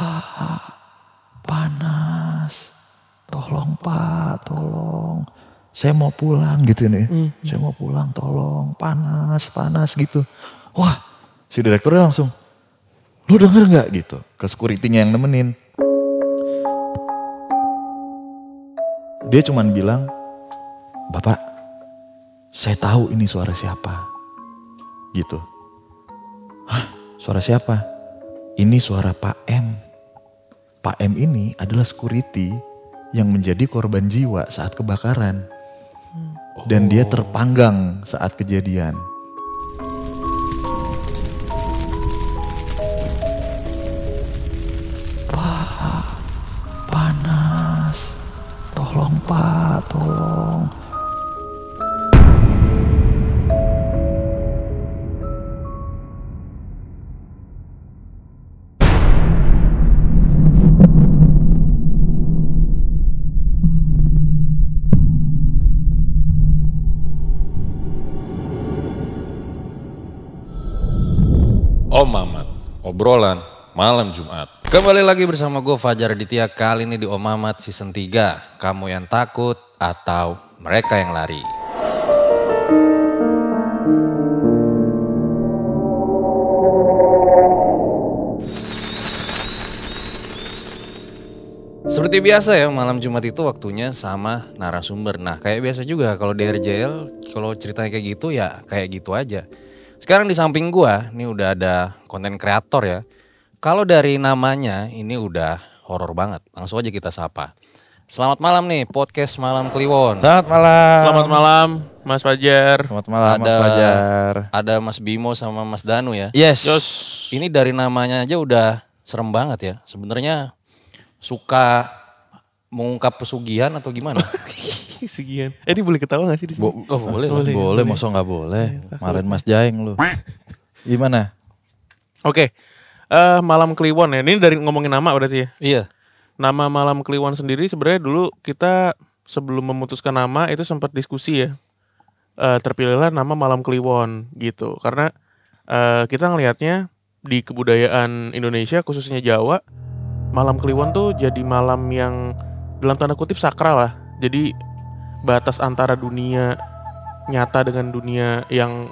Pak, panas. Tolong Pak, tolong. Saya mau pulang gitu nih. Saya mau pulang, tolong. Panas, panas gitu. Wah, si direkturnya langsung, lu denger nggak gitu? Ke security-nya yang nemenin. Dia cuman bilang, Bapak, saya tahu ini suara siapa. Gitu. Hah, suara siapa? Ini suara Pak M. Pak M ini adalah security yang menjadi korban jiwa saat kebakaran. Dan dia terpanggang saat kejadian. Obrolan malam Jumat. Kembali lagi bersama gue Fajar Aditya kali ini di Om Mamat season 3. Kamu yang takut atau mereka yang lari. Seperti biasa ya, malam Jumat itu waktunya sama narasumber. Nah, kayak biasa juga kalau di RJL, kalau ceritanya kayak gitu ya kayak gitu aja. Sekarang di samping gua, ini udah ada konten kreator ya. Kalau dari namanya, ini udah horor banget. Langsung aja kita sapa. Selamat malam nih, podcast Malam Kliwon. Selamat malam. Selamat malam, Mas Fajar. Selamat malam Mas Ada- Fajar. Ada Mas Bimo sama Mas Danu ya. Yes. Jos. Ini dari namanya aja udah serem banget ya. Sebenarnya suka mengungkap pesugihan atau gimana? Sekian. Eh, ini boleh ketawa gak sih di sini? Bo- oh, boleh. lah. Boleh. Boleh, masa nggak boleh. Kemarin Mas Jaeng lu. Gimana? Oke. Eh, malam Kliwon ya. Ini dari ngomongin nama berarti ya. Iya. Nama Malam Kliwon sendiri sebenarnya dulu kita sebelum memutuskan nama itu sempat diskusi ya. Eh, terpilihlah nama Malam Kliwon gitu. Karena eh, kita ngelihatnya di kebudayaan Indonesia khususnya Jawa, Malam Kliwon tuh jadi malam yang dalam tanda kutip sakral lah. Jadi batas antara dunia nyata dengan dunia yang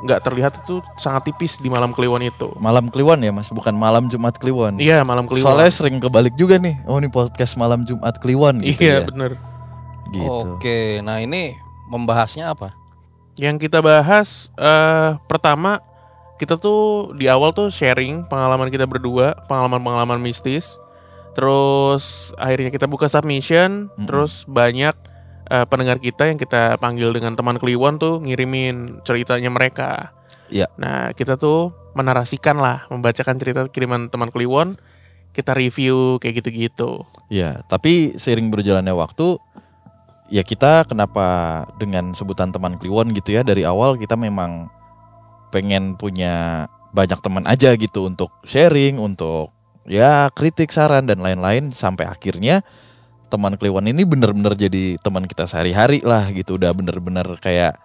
nggak terlihat itu sangat tipis di malam Kliwon itu. Malam Kliwon ya Mas, bukan malam Jumat Kliwon. Iya malam Kliwon. Soalnya sering kebalik juga nih. Oh ini podcast malam Jumat Kliwon gitu iya ya. bener. Gitu. Oke, nah ini membahasnya apa? Yang kita bahas eh pertama kita tuh di awal tuh sharing pengalaman kita berdua, pengalaman-pengalaman mistis. Terus akhirnya kita buka submission, terus banyak eh, pendengar kita yang kita panggil dengan teman Kliwon tuh ngirimin ceritanya mereka. Iya. Nah, kita tuh menarasikan lah, membacakan cerita kiriman teman Kliwon, kita review kayak gitu-gitu. Ya, tapi seiring berjalannya waktu ya kita kenapa dengan sebutan teman Kliwon gitu ya dari awal kita memang pengen punya banyak teman aja gitu untuk sharing, untuk ya kritik, saran dan lain-lain sampai akhirnya teman Kliwon ini bener-bener jadi teman kita sehari-hari lah gitu udah bener-bener kayak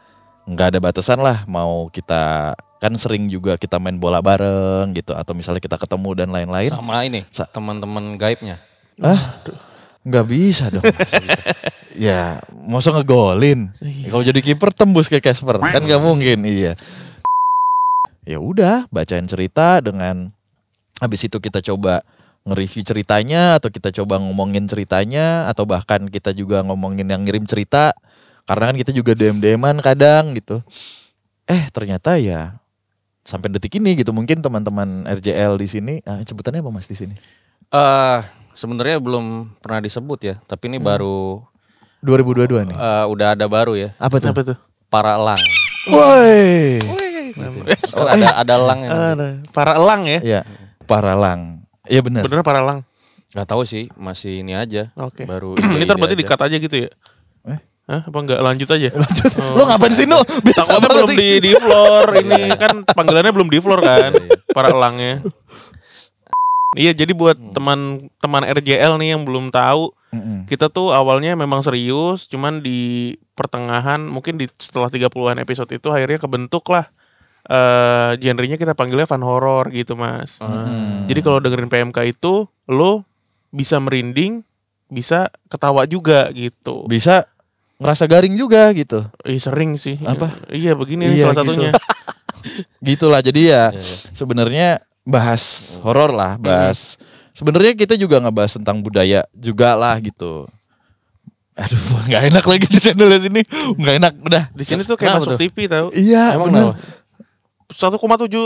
nggak ada batasan lah mau kita kan sering juga kita main bola bareng gitu atau misalnya kita ketemu dan lain-lain Sama ini, Sa- teman-teman gaibnya. Ah, nggak bisa dong. Bisa? ya, masa ngegolin. Kalau jadi kiper tembus ke Casper, kan nggak mungkin. Iya. Ya udah, bacain cerita dengan habis itu kita coba nge-review ceritanya atau kita coba ngomongin ceritanya atau bahkan kita juga ngomongin yang ngirim cerita karena kan kita juga DM-DM-an kadang gitu. Eh, ternyata ya sampai detik ini gitu mungkin teman-teman RJL di sini ah, sebutannya apa Mas di sini? Eh, sebenarnya belum pernah disebut ya, tapi ini baru 2022 nih. eh, udah ada baru ya, Apa tuh? Apa tuh? para elang. Woi. Kan ada ada elang Ada. Para elang ya? Ya, Paralang. Iya benar. Bener para elang. nggak tahu sih, masih ini aja. Oke. Baru ini ide-ide ntar berarti aja. gitu ya? Eh? Hah? Apa enggak lanjut aja? Lanjut. Lo ngapain sih no? Biasa Takutnya belum di di floor ini kan panggilannya belum di floor kan para elangnya. Iya jadi buat teman-teman RJL nih yang belum tahu Mm-mm. kita tuh awalnya memang serius cuman di pertengahan mungkin di setelah 30-an episode itu akhirnya kebentuk lah eh genrenya kita panggilnya fun horror gitu mas. Jadi kalau dengerin PMK itu lo bisa merinding, bisa ketawa juga gitu. Bisa ngerasa garing juga gitu. Ih, sering sih. Apa? Iya begini Iya, salah gitu. satunya. Gitulah jadi ya Iya, sebenarnya bahas horor Hmm. lah, bahas sebenarnya kita juga ngebahas tentang budaya juga lah gitu. Aduh, nggak enak lagi di channel ini, nggak enak udah. Di sini tuh kayak Kenapa masuk tuh? TV tahu. Iya, Emang bener. kenapa? 1,7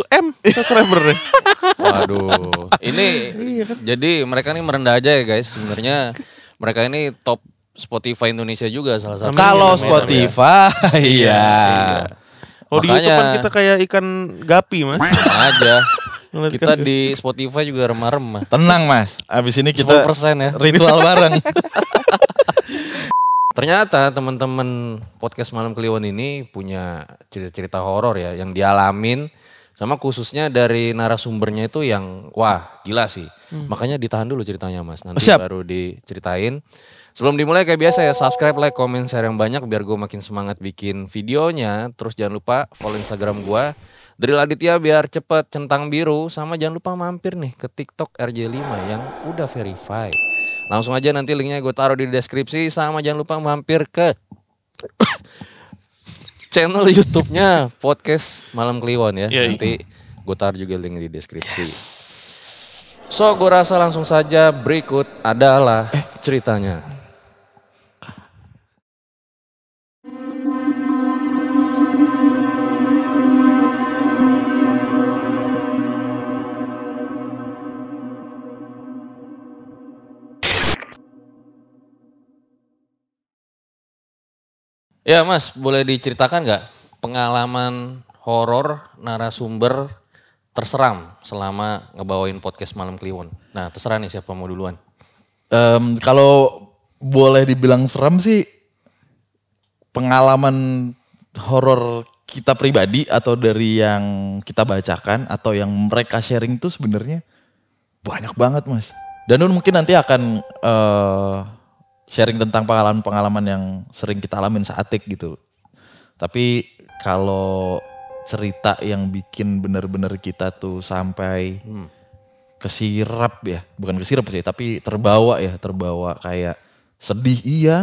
M subscriber deh. Waduh. Ini Iya kan? jadi mereka nih merendah aja ya guys. Sebenarnya mereka ini top Spotify Indonesia juga salah satu. Kalau Spotify, iya. Kalau di YouTube kan kita kayak ikan gapi mas. Aja. Kita kan- di Spotify juga remah-remah. Tenang mas, abis ini kita 10% ya. ritual bareng. Ternyata teman-teman podcast Malam Kliwon ini punya cerita-cerita horor ya yang dialamin sama khususnya dari narasumbernya itu yang wah gila sih. Makanya ditahan dulu ceritanya Mas. Nanti Siap. baru diceritain. Sebelum dimulai kayak biasa ya subscribe, like, comment, share yang banyak biar gue makin semangat bikin videonya. Terus jangan lupa follow Instagram gue. Dari Aditya biar cepet centang biru sama jangan lupa mampir nih ke TikTok RJ5 yang udah verify. Langsung aja nanti linknya gue taruh di deskripsi sama jangan lupa mampir ke channel YouTube-nya podcast Malam Kliwon ya. Iya, iya. Nanti gue taruh juga link di deskripsi. So gue rasa langsung saja berikut adalah ceritanya. Ya mas, boleh diceritakan nggak pengalaman horor narasumber terseram selama ngebawain podcast Malam Kliwon? Nah terserah nih siapa mau duluan. Em, kalau boleh dibilang serem sih pengalaman horor kita pribadi atau dari yang kita bacakan atau yang mereka sharing tuh sebenarnya banyak banget mas. Dan mungkin nanti akan eh, sharing tentang pengalaman-pengalaman yang sering kita alamin saatik gitu. Tapi kalau cerita yang bikin bener-bener kita tuh sampai kesirap ya, bukan kesirap sih, tapi terbawa ya, terbawa kayak sedih iya,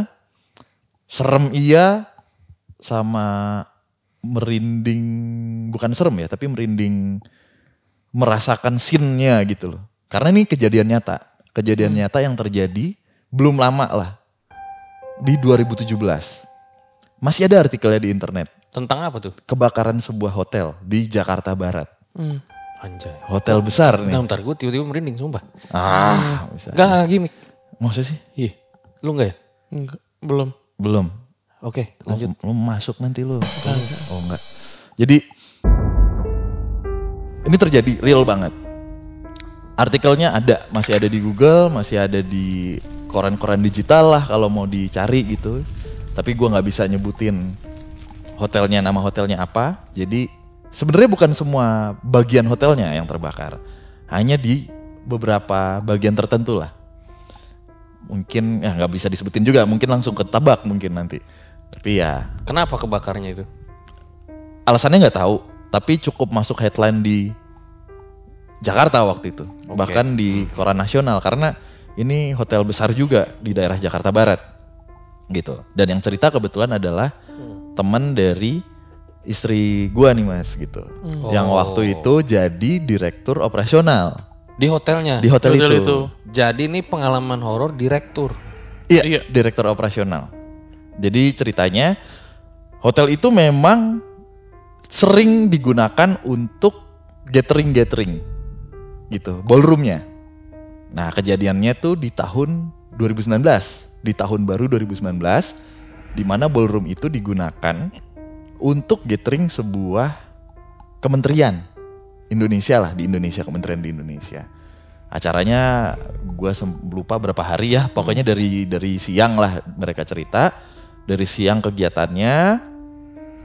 serem iya, sama merinding, bukan serem ya, tapi merinding merasakan scene-nya gitu loh. Karena ini kejadian nyata, kejadian nyata yang terjadi belum lama lah, di 2017. Masih ada artikelnya di internet, Tentang apa tuh? kebakaran sebuah hotel di Jakarta Barat. Anjay. Hotel besar nih. Bentar, bentar gue tiba-tiba merinding sumpah. Ah, bisa. Enggak, enggak gimmick. Maksudnya sih? Iya. Lu enggak ya? Enggak, belum. Belum. Oke, Oh, lanjut. Lu masuk nanti lu. Oh enggak. Jadi ini terjadi real banget. Artikelnya ada, masih ada di Google, masih ada di koran-koran digital lah kalau mau dicari gitu. Tapi gua nggak bisa nyebutin hotelnya, nama hotelnya apa. Jadi sebenarnya bukan semua bagian hotelnya yang terbakar, hanya di beberapa bagian tertentu lah. Mungkin ya nggak bisa disebutin juga, mungkin langsung ketabak mungkin nanti. Tapi ya Kenapa kebakarnya itu? alasannya nggak tahu tapi cukup masuk headline di Jakarta waktu itu bahkan di koran nasional karena ini hotel besar juga di daerah Jakarta Barat gitu dan yang cerita kebetulan adalah teman dari istri gua nih mas gitu yang waktu itu jadi direktur operasional Di hotelnya. di hotel, Hotel itu, itu. Jadi ini pengalaman horor direktur. Iya, Iya. direktur operasional. Jadi ceritanya hotel itu memang sering digunakan untuk gathering-gathering gitu, ballroomnya. Nah kejadiannya tuh di tahun 2019, di tahun baru 2019, di mana ballroom itu digunakan untuk gathering sebuah kementerian Indonesia lah di Indonesia, kementerian di Indonesia. Acaranya gue lupa berapa hari ya, pokoknya dari dari siang lah mereka cerita, dari siang kegiatannya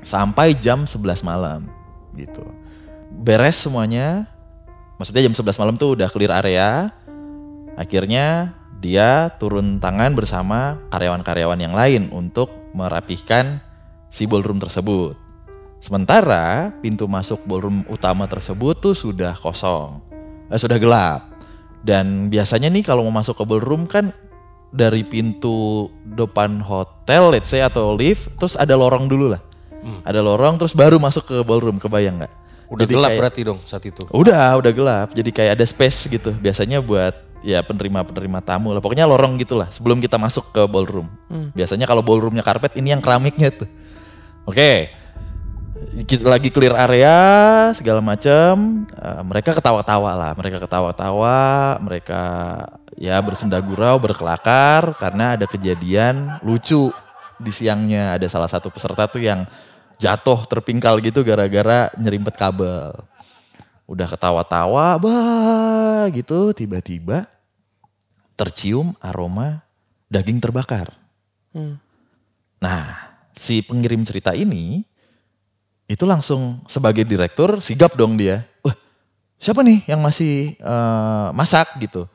sampai jam 11 malam gitu. Beres semuanya, maksudnya jam 11 malam tuh udah clear area. Akhirnya dia turun tangan bersama karyawan-karyawan yang lain untuk merapihkan si ballroom tersebut. Sementara pintu masuk ballroom utama tersebut tuh sudah kosong, eh, sudah gelap. Dan biasanya nih kalau mau masuk ke ballroom kan dari pintu depan hotel, let's say atau lift, terus ada lorong dulu lah. Ada lorong terus baru masuk ke ballroom, kebayang nggak? Udah Jadi gelap kayak- berarti dong saat itu. Udah, udah gelap. Jadi kayak ada space gitu. Biasanya buat ya penerima-penerima tamu lah. Pokoknya lorong gitulah sebelum kita masuk ke ballroom. Biasanya kalau ballroomnya karpet ini yang keramiknya tuh. Oke. Kita lagi clear area segala macam. Eh, mereka ketawa-tawa lah. Mereka ketawa-tawa, mereka ya bersenda gurau, berkelakar karena ada kejadian lucu di siangnya. Ada salah satu peserta tuh yang jatuh terpingkal gitu gara-gara nyerimpet kabel udah ketawa-tawa bah gitu tiba-tiba tercium aroma daging terbakar. Nah, si pengirim cerita ini itu langsung sebagai direktur sigap dong dia. Wah, siapa nih yang masih eh, masak gitu?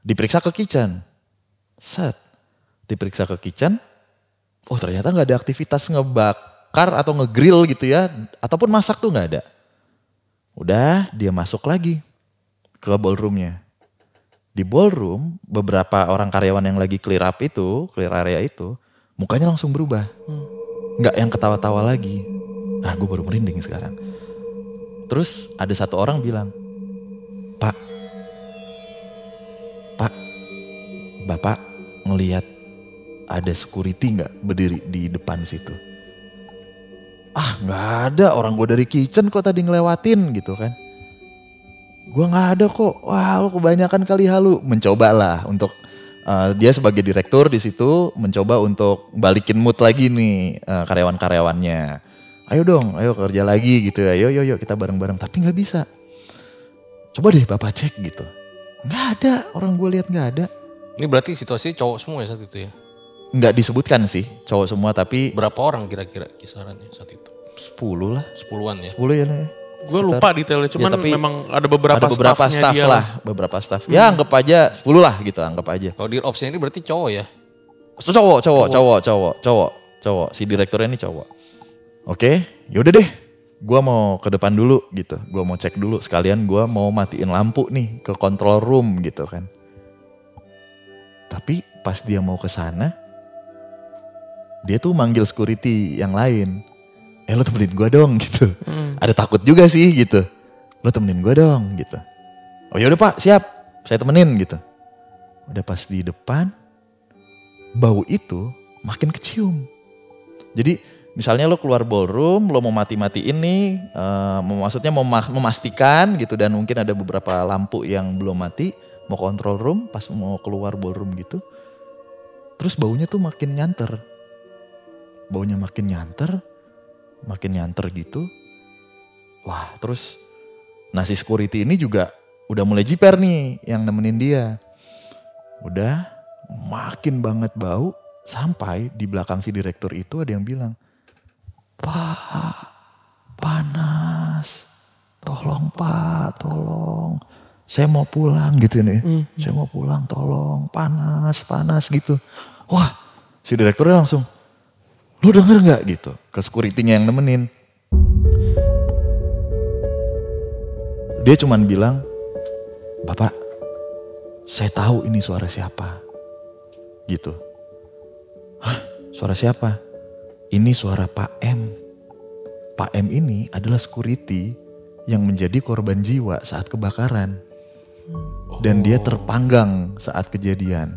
Diperiksa ke kitchen. Set. Diperiksa ke kitchen. Oh, ternyata nggak ada aktivitas ngebakar atau ngegrill gitu ya, ataupun masak tuh nggak ada. Udah dia masuk lagi ke ballroomnya. Di ballroom beberapa orang karyawan yang lagi clear up itu, clear area itu, mukanya langsung berubah. Nggak yang ketawa-tawa lagi. Nah gue baru merinding sekarang. Terus ada satu orang bilang, Pak, Pak, Bapak ngelihat ada security nggak berdiri di depan situ? Ah nggak ada. Orang gue dari kitchen kok tadi ngelewatin gitu kan. Gue nggak ada kok. Wah lu kebanyakan kali halu. Mencoba lah untuk eh, dia sebagai direktur di situ mencoba untuk balikin mood lagi nih eh, karyawan-karyawannya. Ayo dong ayo kerja lagi gitu ya. Ayo yo yo kita bareng-bareng. Tapi nggak bisa. Coba deh bapak cek gitu. Nggak ada. Orang gue lihat nggak ada. Ini berarti situasi cowok semua ya saat itu ya. Nggak disebutkan sih cowok semua tapi Berapa orang kira-kira kisarannya saat itu? 10 lah Sepuluhan ya. 10 ya nih Gue lupa detailnya, cuman Ya, tapi memang ada beberapa ada beberapa staff dia lah, beberapa staff. Ya anggap aja 10 lah gitu, anggap aja. Kalau di opsi ini berarti cowok ya. So, cowok, cowok, cowok, cowok, cowok, cowok. Si direkturnya ini cowok. Oke, yaudah deh. Gua mau ke depan dulu gitu. Gua mau cek dulu sekalian gua mau matiin lampu nih ke control room gitu kan. Tapi pas dia mau ke sana, dia tuh manggil security yang lain. Eh lo temenin gua dong gitu. Ada takut juga sih gitu. Lo temenin gua dong gitu. Oh yaudah pak siap, saya temenin gitu. Udah pas di depan, bau itu makin kecium. Jadi misalnya lo keluar ballroom, lo mau mati-matiin nih, eh, mau- maksudnya mau ma- memastikan gitu dan mungkin ada beberapa lampu yang belum mati, mau kontrol room, pas mau keluar ballroom gitu, terus baunya tuh makin nyanter. Baunya makin nyanter, makin nyanter gitu. Wah terus nasi security ini juga udah mulai jiper nih yang nemenin dia. Udah makin banget bau sampai di belakang si direktur itu ada yang bilang, Pak, panas. Tolong Pak, tolong. Saya mau pulang gitu nih. Saya mau pulang, tolong. Panas, panas gitu. Wah, si direkturnya langsung, lu denger nggak gitu? Ke security-nya yang nemenin. Dia cuman bilang, Bapak, saya tahu ini suara siapa. Gitu. Hah, suara siapa? Ini suara Pak M. Pak M ini adalah security yang menjadi korban jiwa saat kebakaran. Dan dia terpanggang saat kejadian.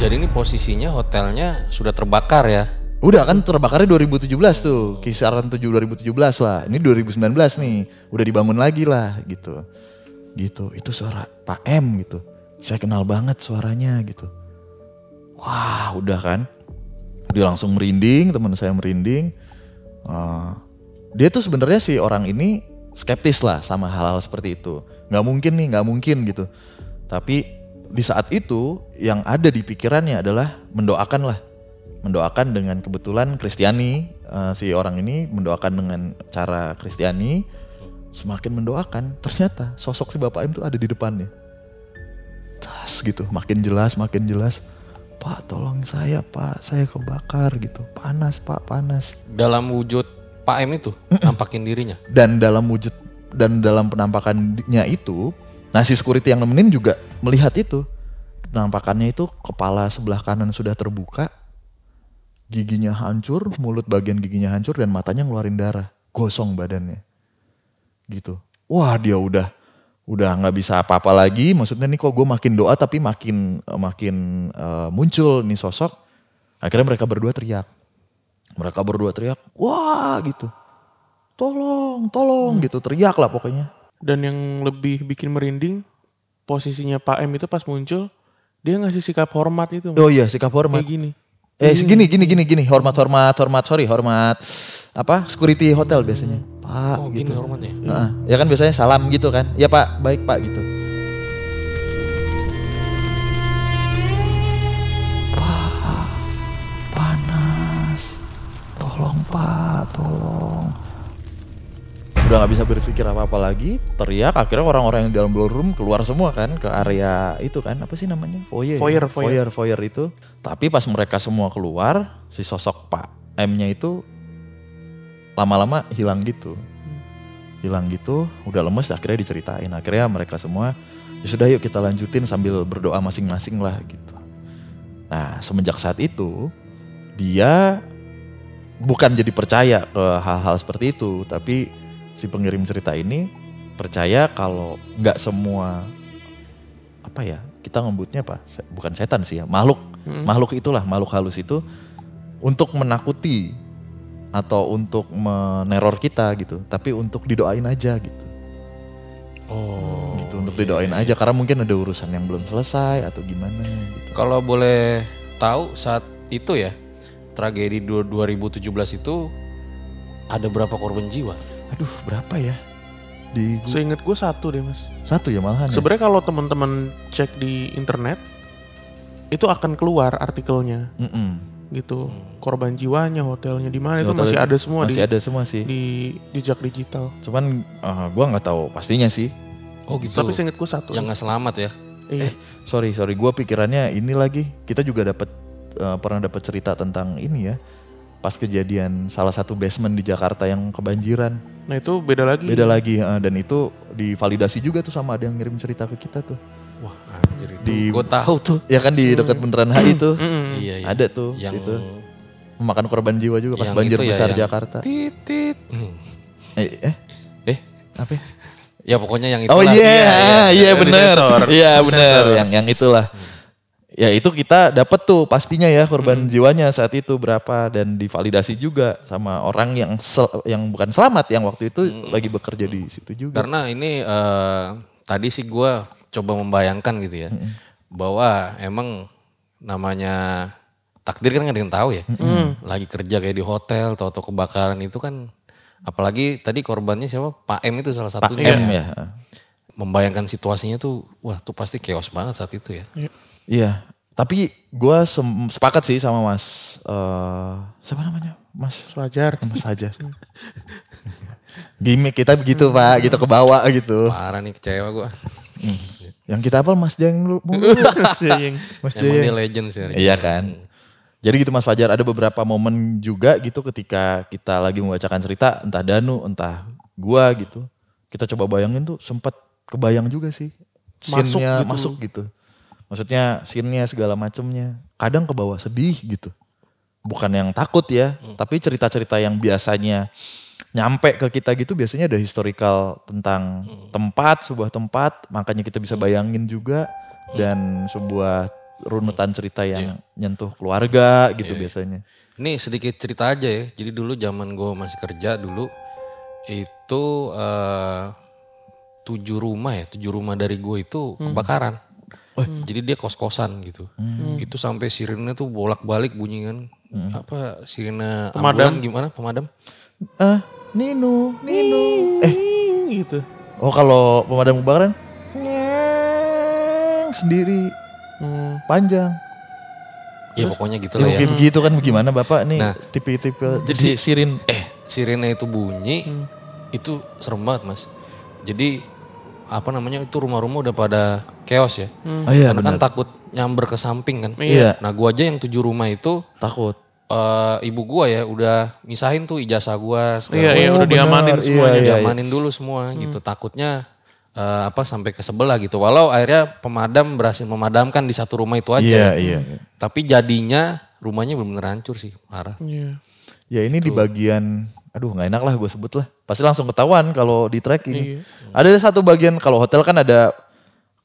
Jadi ini posisinya hotelnya sudah terbakar ya. Udah kan terbakarnya 2017 tuh, kisaran 7 2017 lah. Ini 2019 nih, udah dibangun lagi lah gitu. Gitu, itu suara Pak M gitu. Saya kenal banget suaranya gitu. Wah, udah kan. Dia langsung merinding, teman saya merinding. Eh, dia tuh sebenarnya si orang ini skeptis lah sama hal-hal seperti itu. Nggak mungkin nih, nggak mungkin gitu. Tapi di saat itu yang ada di pikirannya adalah mendoakan lah mendoakan dengan kebetulan Kristiani eh, si orang ini mendoakan dengan cara Kristiani semakin mendoakan. Ternyata sosok si Bapak M tuh ada di depannya. Tas gitu makin jelas makin jelas. Pak tolong saya Pak. Saya kebakar gitu. Panas Pak panas. Dalam wujud Pak M itu nampakin dirinya. dan dalam wujud dan dalam penampakannya itu nah si security yang nemenin juga melihat itu. Penampakannya itu kepala sebelah kanan sudah terbuka giginya hancur mulut bagian giginya hancur dan matanya ngeluarin darah. Gosong badannya. Gitu. Wah dia udah udah nggak bisa apa-apa lagi. Maksudnya nih kok gue makin doa tapi makin eh, makin eh, muncul nih sosok. Akhirnya mereka berdua teriak. Mereka berdua teriak wah gitu. Tolong tolong gitu. Teriak lah pokoknya. Dan yang lebih bikin merinding posisinya Pak M itu pas muncul dia ngasih sikap hormat itu. oh iya sikap hormat. Kayak gini. Eh gini gini gini gini. Hormat hormat hormat. Sorry hormat. Apa? Security hotel biasanya. Pak Oh gitu. gini hormatnya. Heeh. ya kan biasanya salam gitu kan. Ya pak. Baik pak gitu udah nggak bisa berpikir apa apa lagi teriak akhirnya orang-orang yang di dalam ballroom keluar semua kan ke area itu kan apa sih namanya? Foyer. Foyer, ya? foyer. foyer foyer itu. Tapi pas mereka semua keluar si sosok pak M-nya itu lama-lama hilang gitu. Hilang gitu udah lemes akhirnya diceritain. Akhirnya mereka semua ya sudah yuk kita lanjutin sambil berdoa masing-masing lah gitu. Nah semenjak saat itu dia bukan jadi percaya ke hal-hal seperti itu tapi si pengirim cerita ini percaya kalau nggak semua apa ya kita ngebutnya apa bukan setan sih ya makhluk makhluk itulah makhluk halus itu untuk menakuti atau untuk meneror kita gitu tapi untuk didoain aja gitu Oh. gitu untuk didoain aja karena mungkin ada urusan yang belum selesai atau gimana gitu Kalau boleh tahu saat itu ya tragedi du- 2017 itu ada berapa korban jiwa? Aduh berapa ya di Seingat gue satu deh mas. satu ya malahan ya? Sebenarnya kalau teman-teman cek di internet itu akan keluar artikelnya Mm-mm. gitu. Korban jiwanya, hotelnya di mana itu masih ada semua masih di ada semua sih di jejak digital. cuman eh, gua nggak tahu pastinya sih Oh gitu. Tapi seingat gue satu. yang nggak selamat ya? Iya. sorry sorry gua pikirannya ini lagi kita juga dapat eh, pernah dapat cerita tentang ini ya pas kejadian salah satu basement di Jakarta yang kebanjiran Nah itu beda lagi. beda lagi eh, dan itu divalidasi juga tuh sama ada yang ngirim cerita ke kita tuh Wah anjir itu. Di- Gue tahu tuh. ya kan di dekat bundaran HI tuh. Iya iya. ada tuh yang itu memakan korban jiwa juga pas yang banjir itu ya, besar yang Jakarta titit. eh, eh Eh, apa ya? ya pokoknya yang itu Oh iya, iya benar. disensor. Iya benar, yang yang itulah. Ya itu kita dapat tuh pastinya ya korban jiwanya saat itu berapa dan divalidasi juga sama orang yang sel- yang bukan selamat yang waktu itu lagi bekerja di situ juga. Karena ini eh, tadi sih gue coba membayangkan gitu ya, bahwa emang namanya takdir kan nggak ada yang tahu ya. Lagi kerja kayak di hotel, tahu-tahu kebakaran itu kan, apalagi tadi korbannya siapa? Pak M itu salah Pak satunya. M ya. Membayangkan situasinya tuh, wah tuh pasti chaos banget saat itu ya. Iya, tapi gua sem- sepakat sih sama Mas eh siapa namanya? Mas Wajar. Mas Fajar. Gimik kita begitu Pak, gitu ke bawah gitu. Parah nih kecewa gue. Yang kita apa Mas Jeng? Sayang. Mas Emang Jeng. dia legend sih. Iya kan. Jadi gitu Mas Fajar ada beberapa momen juga gitu ketika kita lagi membacakan cerita entah Danu entah gua gitu. Kita coba bayangin tuh sempat kebayang juga sih. Masuk gitu. masuk gitu. Maksudnya scene-nya segala macemnya. Kadang ke bawah sedih gitu. Bukan yang takut ya, tapi cerita-cerita yang biasanya nyampe ke kita gitu biasanya ada historical tentang tempat, sebuah tempat, makanya kita bisa bayangin juga dan sebuah runutan cerita yang nyentuh keluarga gitu biasanya. Ini sedikit cerita aja ya. Jadi dulu zaman gue masih kerja dulu itu eh, tujuh rumah ya, tujuh rumah dari gue itu kebakaran. Jadi dia kos-kosan gitu. Itu sampai sirine tuh bolak-balik bunyi kan. Apa sirine ambulan gimana pemadam? Ah, Nino, Nino. Eh, gitu. oh kalau pemadam kebakaran nyeng sendiri Hmm. panjang. Ya pokoknya gitu Ya, lah ya. kayak begitu kan bagaimana Bapak nih Nah, tipe-tipe jadi- si- sirin Eh, sirine itu bunyi, itu serem banget mas. Jadi apa namanya itu rumah-rumah udah pada chaos ya. Oh iya Karena kan benar. takut nyamber ke samping kan. Iya. Nah gua aja yang tujuh rumah itu Takut. eh, ibu gua ya udah misahin tuh ijazah gua Iya, iya Oh, udah diamanin benar. semuanya. Iya, iya. diamanin dulu semua gitu. Takutnya eh, apa sampai ke sebelah gitu. Walau akhirnya pemadam berhasil memadamkan di satu rumah itu aja. Iya, iya. Tapi jadinya rumahnya benar-benar hancur sih, parah. Iya. Ya ini di bagian, aduh nggak enak lah gue sebut lah. Pasti langsung ketahuan kalau di tracking. Ada satu bagian kalau hotel kan ada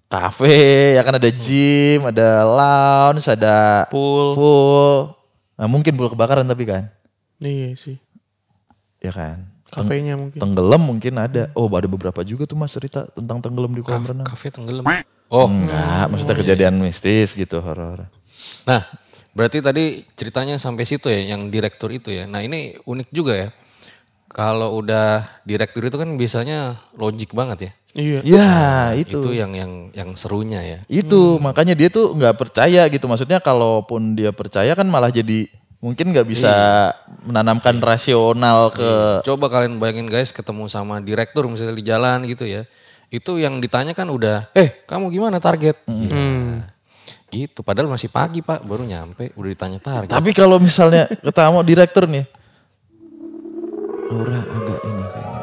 kafe, ya kan ada gym, ada lounge, ada Pool. pool. Nah, mungkin pool kebakaran tapi kan, Iya sih. ya kan. Kafenya mungkin. Tenggelam mungkin ada. Oh ada beberapa juga tuh mas cerita tentang tenggelam di kolam renang. Kafe tenggelam. Oh, Enggak, maksudnya kejadian mistis gitu horor. Nah, berarti tadi ceritanya sampai situ ya, yang direktur itu ya. Nah ini unik juga ya. Kalau udah direktur itu kan biasanya logik banget ya. Iya. Ya itu. Itu yang yang yang serunya ya. Itu makanya dia tuh nggak percaya gitu. Maksudnya kalaupun dia percaya kan malah jadi mungkin nggak bisa menanamkan rasional ke Coba kalian bayangin guys ketemu sama direktur misalnya di jalan gitu ya. Itu yang ditanya kan udah, eh kamu gimana target? Hmm. Gitu, padahal masih pagi pak, baru nyampe udah ditanya target. Tapi kalau misalnya ketemu direktur nih, aura agak ini kayaknya.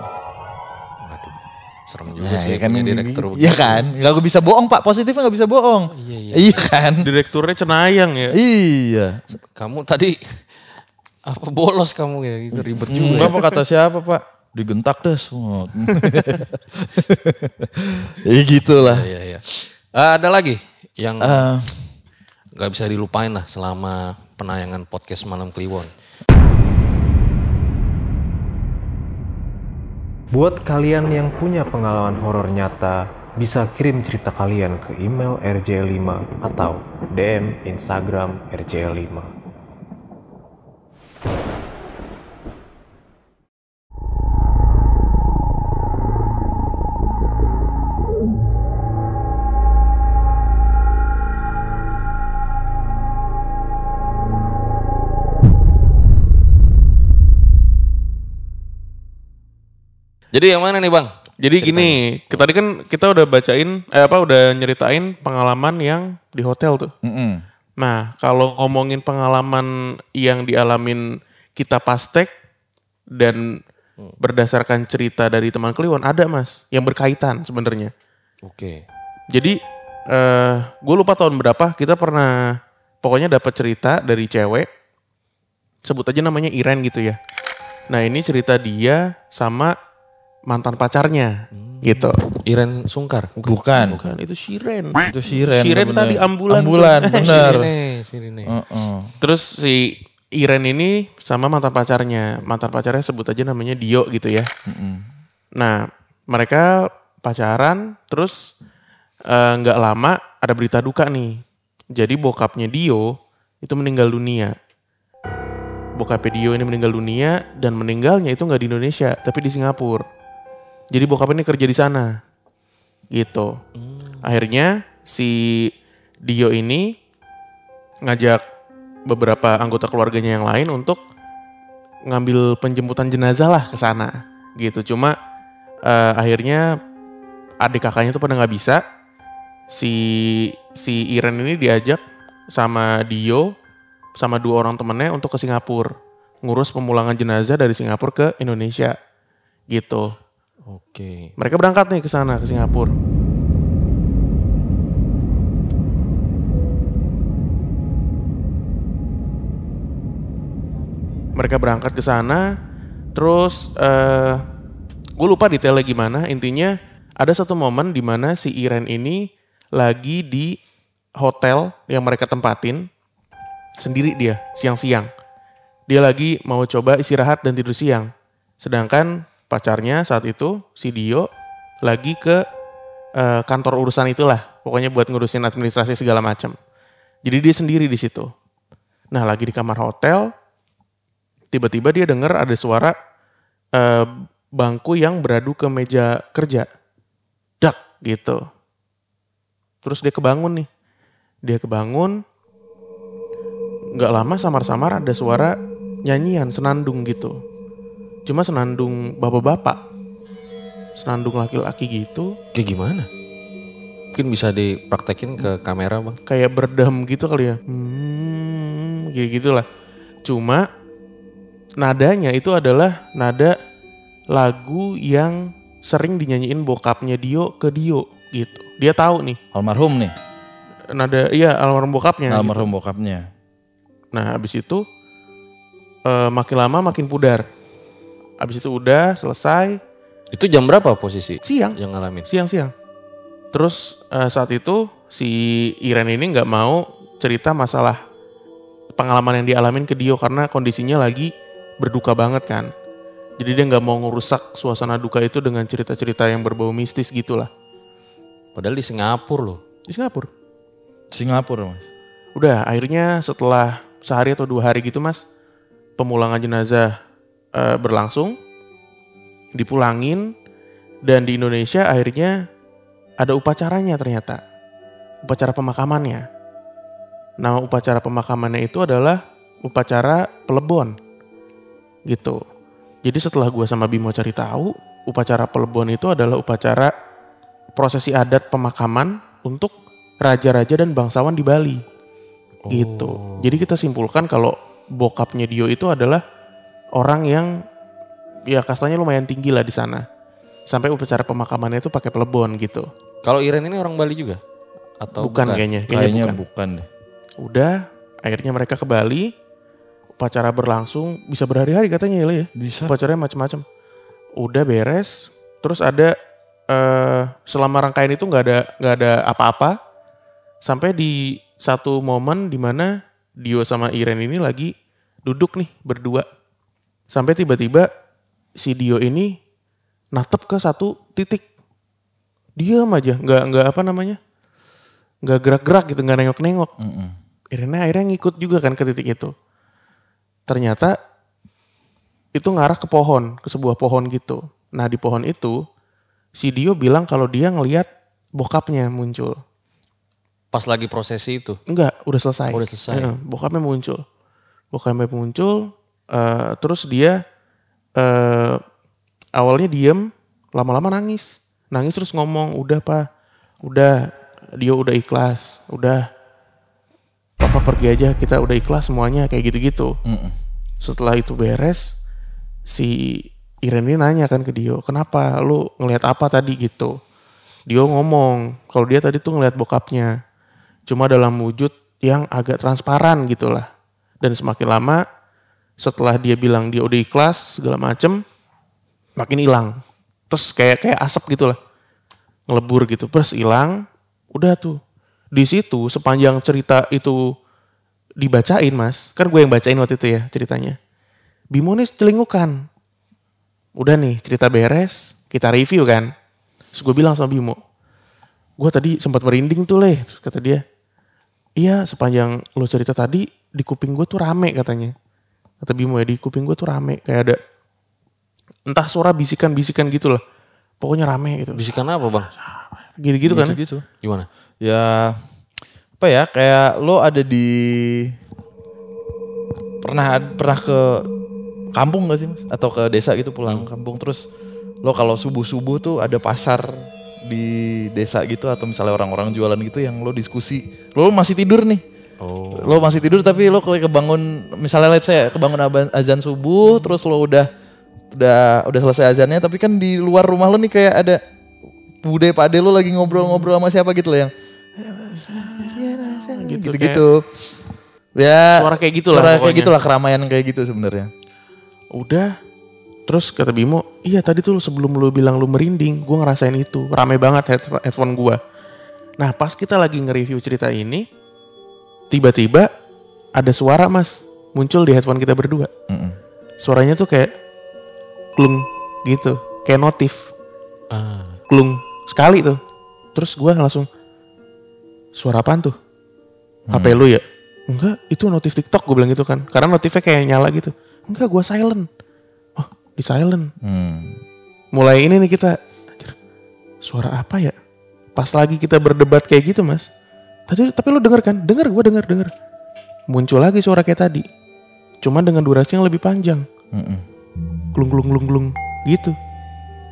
Waduh, serem juga Nah, sih ya kan, punya direktur. Iya kan, nggak bisa bohong pak, positifnya nggak bisa bohong. Iya, iya. Iya kan, Direkturnya cenayang ya. iya. Kamu tadi apa bolos kamu ya gitu ribet juga. Enggak apa kata siapa pak? Digentak deh semua. ya gitulah. Iya iya. Ah, ada lagi yang Eh, nggak bisa dilupain lah selama penayangan podcast Malam Kliwon. Buat kalian yang punya pengalaman horor nyata, bisa kirim cerita kalian ke email rj5 atau DM Instagram rj5. Jadi yang mana nih bang? Jadi gini, tadi kan kita udah bacain, eh apa udah nyeritain pengalaman yang di hotel tuh. mm-mm. Nah, kalau ngomongin pengalaman yang dialamin kita pastek dan berdasarkan cerita dari teman Kliwon ada mas yang berkaitan sebenarnya. Oke. Jadi eh gue lupa tahun berapa kita pernah pokoknya dapat cerita dari cewek sebut aja namanya Iren gitu ya. Nah ini cerita dia sama mantan pacarnya gitu. Iren Sungkar. Bukan. Bukan itu Shiren. Itu Siren. Shiren bener. tadi ambulan. Ambulan, tuh. bener. Sirine, sirine. Heeh. Terus si Iren ini sama mantan pacarnya. Mantan pacarnya sebut aja namanya Dio gitu ya. Nah, mereka pacaran terus eh, nggak lama ada berita duka nih. Jadi bokapnya Dio itu meninggal dunia. Bokapnya Dio ini meninggal dunia dan meninggalnya itu nggak di Indonesia tapi di Singapura. Jadi bokapnya ini kerja di sana. Gitu. Akhirnya si Dio ini ngajak beberapa anggota keluarganya yang lain untuk ngambil penjemputan jenazah lah ke sana. Gitu. Cuma eh, akhirnya adik kakaknya tuh pada nggak bisa. Si si Iren ini diajak sama Dio sama dua orang temennya untuk ke Singapura. Ngurus pemulangan jenazah dari Singapura ke Indonesia. Gitu Oke. mereka berangkat nih ke sana ke Singapura. Mereka berangkat ke sana terus eh gue lupa detailnya gimana. Intinya ada satu momen di mana si Iren ini lagi di hotel yang mereka tempatin. Sendiri dia siang-siang. Dia lagi mau coba istirahat dan tidur siang. Sedangkan pacarnya saat itu si Dio lagi ke eh, kantor urusan itulah pokoknya buat ngurusin administrasi segala macam jadi dia sendiri di situ nah lagi di kamar hotel tiba-tiba dia dengar ada suara eh, bangku yang beradu ke meja kerja. Dak gitu. Terus dia kebangun nih. Dia kebangun. Nggak lama samar-samar ada suara nyanyian, senandung gitu. Cuma senandung bapak-bapak. Senandung laki-laki gitu. Kayak gimana? Mungkin bisa dipraktekin ke kamera bang. Kayak berdam gitu kali ya. Hmm, kayak gitulah. Cuma nadanya itu adalah nada lagu yang sering dinyanyiin bokapnya Dio ke Dio gitu. Dia tahu nih Almarhum nih, nada iya almarhum bokapnya. gitu. almarhum bokapnya. Nah, habis itu eh, makin lama makin pudar. Habis itu udah selesai Itu jam berapa posisi siang, yang ngalamin? siang-siang. Terus eh, saat itu si Iren ini nggak mau cerita masalah pengalaman yang dialamin ke Dio karena kondisinya lagi berduka banget kan. Jadi dia nggak mau ngerusak suasana duka itu dengan cerita-cerita yang berbau mistis gitulah. Padahal di Singapura loh. Di Singapura. Singapura mas. Udah akhirnya setelah sehari atau dua hari gitu mas, pemulangan jenazah eh, berlangsung, dipulangin, dan di Indonesia akhirnya ada upacaranya ternyata, upacara pemakamannya. Nama upacara pemakamannya itu adalah upacara pelebon, gitu. Jadi setelah gua sama Bimo cari tahu, upacara pelebon itu adalah upacara prosesi adat pemakaman untuk raja-raja dan bangsawan di Bali gitu. Jadi kita simpulkan kalau bokapnya Dio itu adalah orang yang ya kastanya lumayan tinggi lah di sana. Sampai upacara pemakamannya itu pakai pelebon gitu. Kalau Iren ini orang Bali juga? Atau bukan, kayaknya, kayaknya, Kayaknya bukan. bukan deh. Udah, akhirnya mereka ke Bali. Upacara berlangsung bisa berhari-hari katanya ya, ya. Bisa. Upacaranya macam-macam. Udah beres, terus ada eh selama rangkaian itu nggak ada nggak ada apa-apa sampai di satu momen di mana Dio sama Iren ini lagi duduk nih berdua sampai tiba-tiba si Dio ini natep ke satu titik diam aja nggak nggak apa namanya nggak gerak-gerak gitu nggak nengok-nengok. Iren akhirnya ngikut juga kan ke titik itu ternyata itu ngarah ke pohon ke sebuah pohon gitu nah di pohon itu si Dio bilang kalau dia ngelihat bokapnya muncul Pas lagi prosesi itu. Enggak, udah selesai. Oh, udah selesai. Bokapnya muncul. Bokapnya muncul, eh, terus dia eh, awalnya diem, lama-lama nangis. Nangis terus ngomong, udah pak, udah, dia udah ikhlas, udah. Papa pergi aja, kita udah ikhlas semuanya, kayak gitu-gitu. Mm-mm. Setelah itu beres, si Iren ini nanya kan ke Dio, kenapa lu ngelihat apa tadi gitu. Dio ngomong, kalau dia tadi tuh ngelihat bokapnya. Cuma dalam wujud yang agak transparan gitu lah. Dan semakin lama, setelah dia bilang dia udah ikhlas, segala macem, makin hilang. Terus kayak kayak asap gitu lah. Ngelebur gitu, terus hilang, udah tuh. Di situ sepanjang cerita itu dibacain mas, kan gue yang bacain waktu itu ya ceritanya. Bimo nih celingukan. Udah nih cerita beres, kita review kan. Terus gue bilang sama Bimo, gue tadi sempat merinding tuh leh, Terus kata dia. Iya sepanjang lo cerita tadi di kuping gue tuh rame katanya. Kata Bimo ya di kuping gue tuh rame kayak ada entah suara bisikan-bisikan gitu lah. Pokoknya rame gitu. Bisikan apa bang? Gitu-gitu kan. Gitu. Gimana? Ya apa ya kayak lo ada di pernah pernah ke kampung gak sih mas? Atau ke desa gitu pulang kampung terus lo kalau subuh subuh tuh ada pasar di desa gitu atau misalnya orang-orang jualan gitu yang lo diskusi lo masih tidur nih Oh. lo masih tidur tapi lo kayak kebangun misalnya let's say kebangun azan subuh terus lo udah udah udah selesai azannya tapi kan di luar rumah lo nih kayak ada bude pade lo lagi ngobrol-ngobrol sama siapa gitu loh yang Gitu, gitu-gitu ya Suara kayak gitu lah suara kayak pokoknya. gitu lah keramaian kayak gitu sebenarnya Udah. Terus kata Bimo, iya tadi tuh sebelum lu bilang lu merinding, gue ngerasain itu. Rame banget head- headphone gue. Nah pas kita lagi nge-review cerita ini, tiba-tiba ada suara mas muncul di headphone kita berdua. Mm-mm. Suaranya tuh kayak klung gitu, kayak notif. Ah. klung sekali tuh. Terus gue langsung suara apaan tuh? HP lu ya? Enggak, itu notif TikTok gue bilang gitu kan. Karena notifnya kayak nyala gitu. Enggak, gue silent. Oh, di silent. Hmm. Mulai ini nih kita, suara apa ya? Pas lagi kita berdebat kayak gitu mas. Tadi tapi lu denger kan? Denger, gue denger, denger. Muncul lagi suara kayak tadi. Cuma dengan durasi yang lebih panjang. Mm-mm. Klung, klung, klung, klung. Gitu.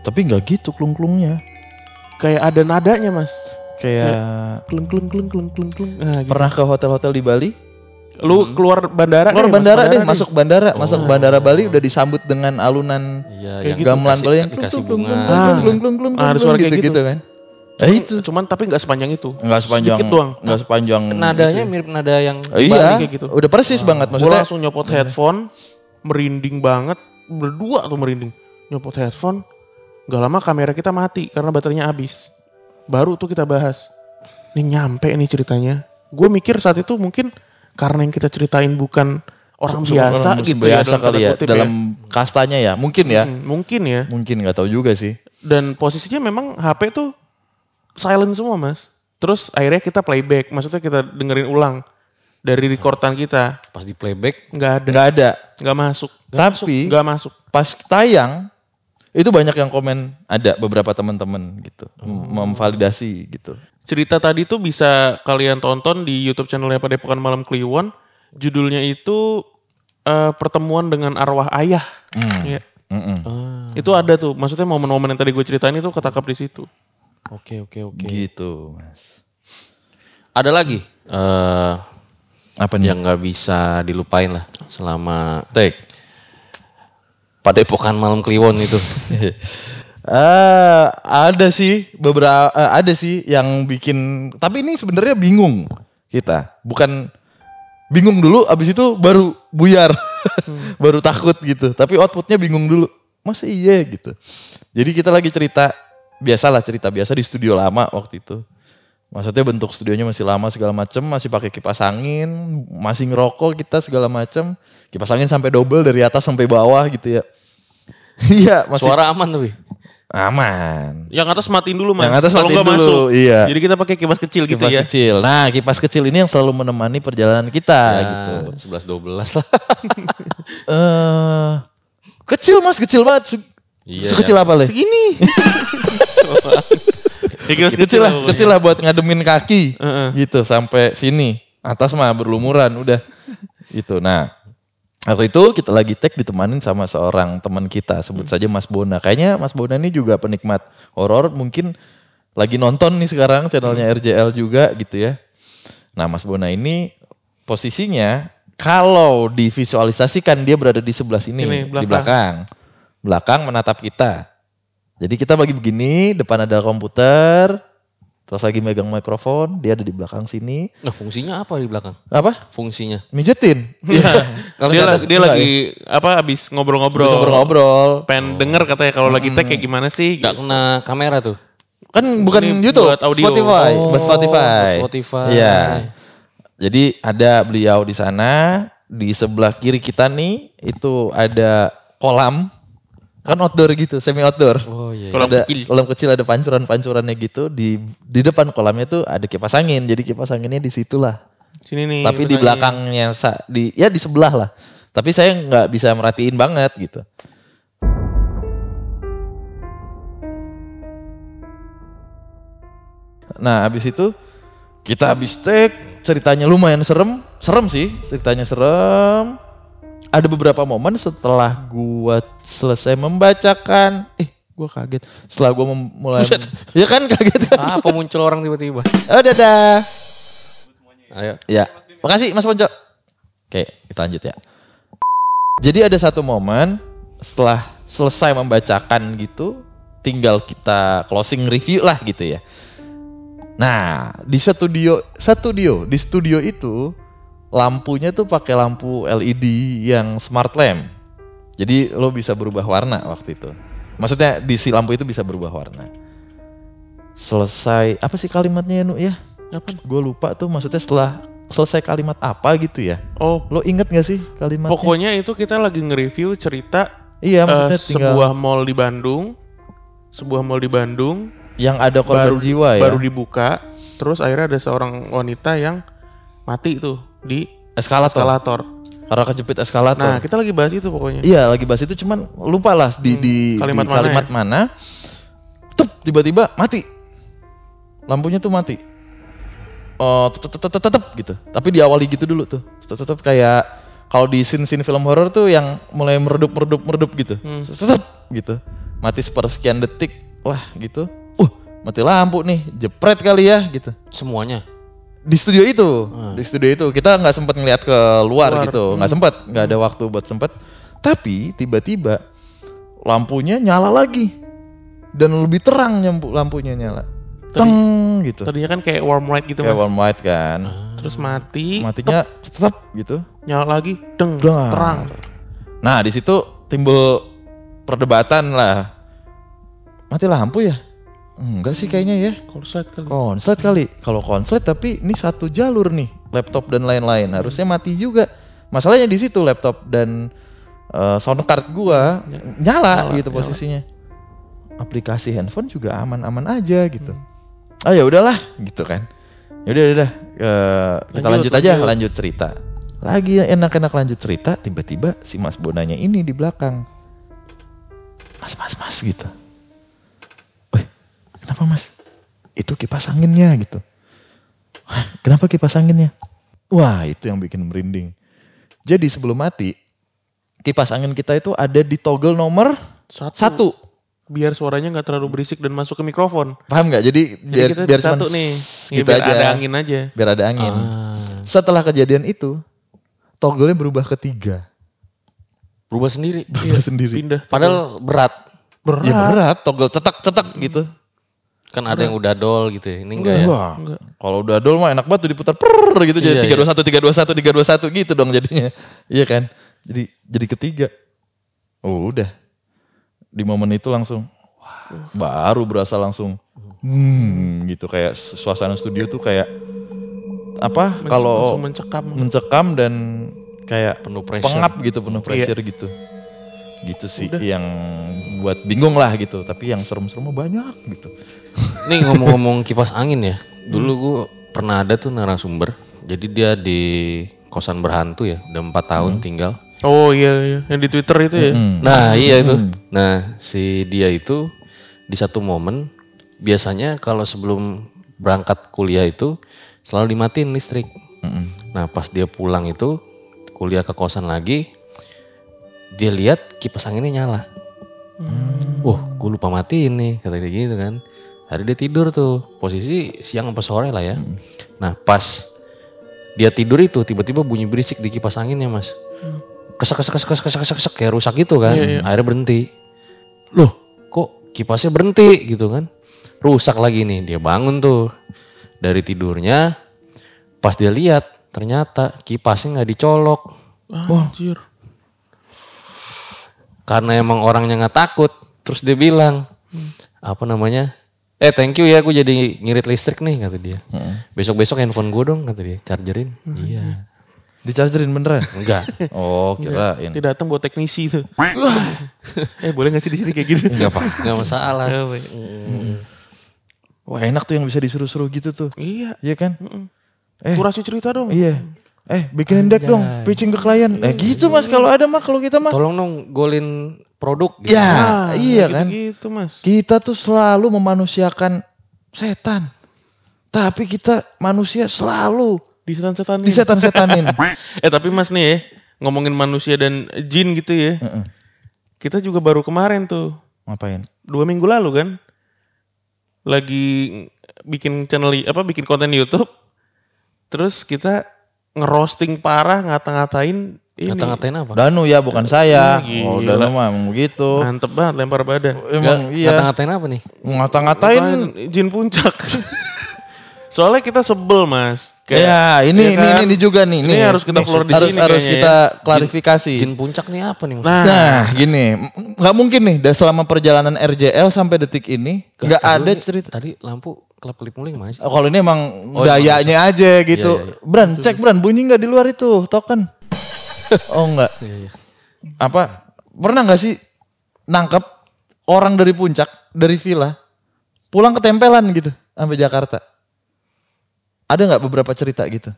tapi nggak gitu klung-klungnya Kayak ada nadanya mas. kayak Klung, klung, klung, klung, klung, klung. Nah, gitu. pernah ke hotel-hotel di Bali Lu keluar bandara Keluar deh, bandara deh, deh. masuk bandara, masuk bandara Bali udah disambut dengan alunan Iya, yang gamelan dikasih- Bali yang dikasih klung, klung, bunga. klung, klung, klung, klung, klung, Ah, ada klung, suara kayak gitu, gitu. gitu kan. Nah itu Cuman tapi nggak sepanjang itu. nggak sepanjang, Sedikit doang. nggak sepanjang. Nadanya mirip nada yang Oh, iya, kayak gitu. udah persis banget Gue maksudnya. langsung nyopot headphone, merinding banget, berdua tuh merinding. Nyopot headphone, gak lama kamera kita mati karena baterainya habis. Baru tuh kita bahas. Nih nyampe nih ceritanya. Gue mikir saat itu mungkin karena yang kita ceritain bukan orang biasa Orang gitu biasa ya. dalam kali ya kutip dalam kastanya ya, mungkin ya, Hmm, mungkin ya. mungkin nggak tahu juga sih. Dan posisinya memang HP tuh silent semua mas. Terus akhirnya kita playback, maksudnya kita dengerin ulang dari recordan kita. pas di playback Nggak ada, Nggak ada. nggak masuk, Tapi nggak masuk. pas tayang itu banyak yang komen ada beberapa teman-teman gitu mem- memvalidasi gitu. Cerita tadi tuh bisa kalian tonton di YouTube channelnya Padepokan Malam Kliwon. Judulnya itu eh, pertemuan dengan arwah ayah. Iya. Mm-mm. Itu ada tuh, maksudnya momen-momen yang tadi gue ceritain itu ketangkap di situ. Oke oke oke Gitu, Mas. ada lagi eh Apa nih? yang nggak bisa dilupain lah selama Tek. padepokan malam kliwon itu Eh, ada sih beberapa eh, ada sih yang bikin tapi ini sebenarnya bingung kita. Bukan bingung dulu abis itu baru buyar. baru takut gitu. Tapi outputnya bingung dulu. Masa iya gitu. Jadi kita lagi cerita biasalah cerita biasa di studio lama waktu itu. Maksudnya bentuk studionya masih lama segala macem, masih pakai kipas angin, masih ngerokok kita segala macem. Kipas angin sampai double dari atas sampai bawah gitu ya. Iya, masih suara aman tapi aman. Yang atas matiin dulu mas. Yang atas Kalau matiin dulu, masuk. iya. Jadi kita pakai kipas kecil gitu Kipas ya. kecil. Nah, kipas kecil ini yang selalu menemani perjalanan kita gitu. sebelas dua belas lah Eh kecil Mas, kecil banget. Se- Iya, Sekecil apa, Le? Segini. ya, kipas Kecil lah, kecil lah buat ngademin kaki. Heeh. Gitu sampai sini. Atas mah berlumuran udah. Gitu. Nah, waktu itu kita lagi tag ditemanin sama seorang teman kita, sebut saja Mas Bona. Kayaknya Mas Bona ini juga penikmat horor, mungkin lagi nonton nih sekarang channelnya RJL juga gitu ya. Nah, Mas Bona ini posisinya kalau divisualisasikan dia berada di sebelah sini, Ini, di belakang. Belakang menatap kita. Jadi kita bagi begini, depan ada komputer, terus lagi megang mikrofon, dia ada di belakang sini. nah fungsinya apa di belakang Apa? fungsinya Mijetin. Iya. Kalau dia, ada- lagi, dia enggak lagi ya? apa habis ngobrol-ngobrol. Bisa ngobrol. Pengen denger katanya kalau lagi tag kayak gimana sih? nggak kena kamera tuh Kan bukan Ini YouTube, buat audio. Spotify, Oh, buat Spotify. buat Spotify. Iya. Jadi ada beliau di sana, di sebelah kiri kita nih itu ada kolam. Kan outdoor gitu, semi outdoor. oh iya Kolam ada kecil. kolam kecil ada pancuran-pancurannya gitu di di depan kolamnya tuh ada kipas angin. Jadi kipas anginnya di situlah. Sini nih. Tapi di belakangnya sa- di ya di sebelah lah. Tapi saya nggak bisa merhatiin banget gitu. Nah, habis itu kita habis take, ceritanya lumayan serem, serem sih, ceritanya serem. Ada beberapa momen setelah gua selesai membacakan, eh gua kaget. Setelah gua mulai Ya kan kaget kan. apa muncul orang tiba-tiba Oh, dadah. ayo Ya, makasih Mas Ponco. Oke, kita lanjut ya. Jadi ada satu momen setelah selesai membacakan gitu, tinggal kita closing review lah gitu ya. Nah, di studio, studio, di studio itu lampunya tuh pakai lampu LED yang smart lamp. Jadi lo bisa berubah warna waktu itu. Maksudnya di si lampu itu bisa berubah warna. Selesai, apa sih kalimatnya ya, Nu ya? Apa? Gue lupa tuh maksudnya setelah selesai kalimat apa gitu ya. Oh, Lo inget gak sih kalimatnya? pokoknya itu kita lagi nge-review cerita iya eh, maksudnya tinggal sebuah mall di Bandung. Sebuah mall di Bandung yang ada korban baru jiwa ya. baru dibuka, terus akhirnya ada seorang wanita yang mati tuh di eskalator. eskalator. Karena kejepit eskalator. Nah, kita lagi bahas itu pokoknya. Iya lagi bahas itu cuman lupa lah di, di kalimat di mana kalimat ya? mana. Tup, tiba-tiba mati. Lampunya tuh mati. Oh, tetep tetep tetep gitu. Tapi diawali gitu dulu tuh. Tetep tetep kayak kalau di scene-scene film horor tuh yang mulai meredup meredup meredup gitu. Hmm. Tetep gitu. Mati sepersekian detik. Wah, gitu. Uh, mati lampu nih. Jepret kali ya gitu. semuanya di studio itu, di studio itu kita nggak sempat ngeliat ke luar, gitu, nggak sempat, nggak ada waktu buat sempet. Tapi tiba-tiba lampunya nyala lagi dan lebih terang nyampu lampunya nyala, teng gitu, Tadinya kan kayak warm light gitu kayak mas. warm white kan, Terus mati, matinya tetap gitu. nyala lagi, deng, Deng. terang. Nah di situ timbul perdebatan lah, mati lampu ya? Enggak sih kayaknya ya. Konslet kali. Konslet kali. Kalau konslet tapi ini satu jalur nih, laptop dan lain-lain. Harusnya mati juga. Masalahnya di situ laptop dan eh, sound card gua nyala, gitu posisinya. Aplikasi handphone juga aman-aman aja gitu. Ah ya udahlah gitu kan. Ya udah udah eh, kita Lanjut, lanjut, aja lanjut. lanjut cerita. Lagi enak-enak lanjut cerita, tiba-tiba si Mas Bonanya ini di belakang. Mas, mas, mas gitu. Kenapa mas? Itu kipas anginnya gitu. Hah, kenapa kipas anginnya? Wah itu yang bikin merinding. Jadi sebelum mati, kipas angin kita itu ada di toggle nomor Satu. satu. Biar suaranya nggak terlalu berisik dan masuk ke mikrofon. Paham nggak? Jadi, Jadi biar, kita biar satu cuman nih. sss Ya, gitu biar aja. ada angin aja. Biar ada angin. Setelah kejadian itu, toggle-nya berubah ke tiga. Berubah sendiri. Berubah sendiri. Pindah. Padahal berat. Berat. Ya berat, toggle cetak-cetak gitu. Kan ada yang udah dol gitu ya. Ini enggak ya. Wah, kalau udah dol mah enak banget tuh diputar per gitu jadi Iya, tiga dua satu tiga dua satu tiga dua satu gitu dong jadinya. Iya kan? Jadi jadi ketiga. Oh udah. Di momen itu langsung wah, baru berasa langsung hmm gitu kayak suasana studio tuh kayak apa kalau langsung mencekam. mencekam dan kayak Penuh pressure. pengap gitu penuh pressure gitu. Gitu sih yang buat bingung lah gitu, tapi yang serem-serem banyak gitu. Nih ngomong-ngomong kipas angin ya. Dulu gue pernah ada tuh narasumber. Jadi dia di kosan berhantu ya. Udah empat tahun tinggal. Oh iya, iya. Yang di Twitter itu ya. Nah iya itu. Nah si dia itu di satu momen biasanya kalau sebelum berangkat kuliah itu selalu dimatiin listrik. Nah pas dia pulang itu kuliah ke kosan lagi, dia lihat kipas anginnya nyala. Wah, gue lupa matiin nih, kata dia gitu kan. Hari dia tidur tuh, posisi siang apa sore lah ya. Nah pas dia tidur itu tiba-tiba bunyi berisik di kipas anginnya mas. Kesek kesek kesek kesek kesek kesek kayak rusak gitu kan. Akhirnya berhenti. Loh kok kipasnya berhenti gitu kan. Rusak lagi nih, dia bangun tuh dari tidurnya. Pas dia lihat ternyata kipasnya nggak dicolok. Anjir. Karena emang orangnya nggak takut terus dia bilang apa namanya eh thank you ya aku jadi ngirit listrik nih kata dia besok besok handphone gue dong kata dia chargerin iya Dichargerin beneran? enggak Oh kirain. Dia datang buat teknisi tuh. eh boleh gak sih di sini kayak gitu? enggak pak enggak masalah iya. Wah enak tuh yang bisa disuruh-suruh gitu tuh. Iya. Iya kan? Eh. Kurasi cerita dong. Iya. Eh bikinin deck dong, pitching ke klien. Nah gitu mas kalau ada mah kalau kita mah. tolong dong golin produk gitu. Ya iya kan. Gitu mas. Kita tuh selalu memanusiakan setan. Tapi kita manusia selalu Di setan-setan disetan-setanin. eh tapi mas nih ya, ngomongin manusia dan jin gitu ya. Kita juga baru kemarin tuh, Ngapain? dua minggu lalu kan, lagi bikin channel apa bikin konten di YouTube, terus kita ngerosting parah ngata-ngatain ini. ngata-ngatain apa Danu ya bukan saya. Gila. Oh Danu mah emang begitu. Mantep banget lempar badan. Emang iya. ngata-ngatain apa nih Ngata-ngatain. jin puncak. Soalnya kita sebel mas. Ya ini ya ini kan? ini juga nih. Ini nih. harus kita Nih, floor di harus, sini Harus kayaknya kita klarifikasi. jin puncak nih apa nih Nah, Nah, gini, nggak mungkin nih, dari selama perjalanan RJL sampai detik ini nggak ada cerita. tadi lampu kelap kelip mulai mana sih Oh, kalau ini emang Oh, gayanya aja gitu. Iya, iya, Bran, cek Bran, bunyi nggak di luar itu token? oh enggak. Iya, iya. Apa? Pernah nggak sih nangkep orang dari puncak, dari villa, pulang ketempelan gitu sampai Jakarta? Ada nggak beberapa cerita gitu?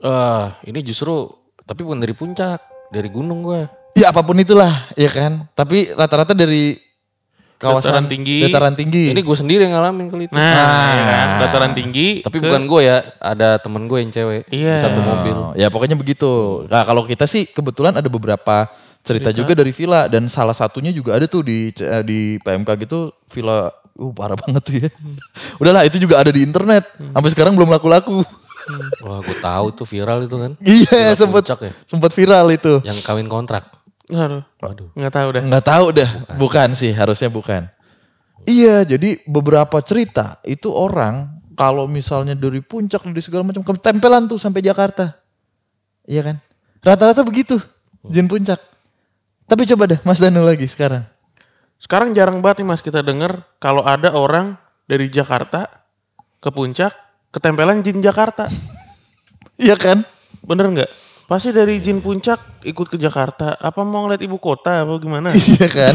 Eh, ini justru tapi bukan dari puncak, dari gunung gue. Ya apa pun itulah, ya kan. Tapi rata-rata dari kawasan Dataran tinggi. dataran tinggi. Ini gue sendiri yang ngalamin kali itu. nah, ya kan? dataran tinggi. tapi ke- bukan gue ya, ada temen gue yang cewek Iya. di satu mobil. Oh, ya pokoknya begitu. Nah kalau kita sih kebetulan ada beberapa cerita, juga dari villa dan salah satunya juga ada tuh di eh, di PMK gitu villa uh parah banget tuh ya. Udahlah itu juga ada di internet. Sampai sekarang belum laku-laku. Wah, gue tahu tuh viral itu kan. Iya, puncak ya. sempet viral itu. Yang kawin kontrak. Aduh, Waduh. nggak tahu dah. Nggak tahu dah, bukan sih, harusnya bukan. Iya, jadi beberapa cerita itu orang kalau misalnya dari puncak dari segala macam ketempelan tuh sampai Jakarta. Iya kan? Rata-rata begitu, jin puncak. Tapi coba deh Mas Danu lagi sekarang. Sekarang jarang banget nih mas kita denger kalau ada orang dari Jakarta ke puncak ketempelan jin Jakarta. Iya kan? Bener nggak? Pasti dari jin puncak ikut ke Jakarta. Apa mau ngeliat ibu kota apa gimana? Iya kan?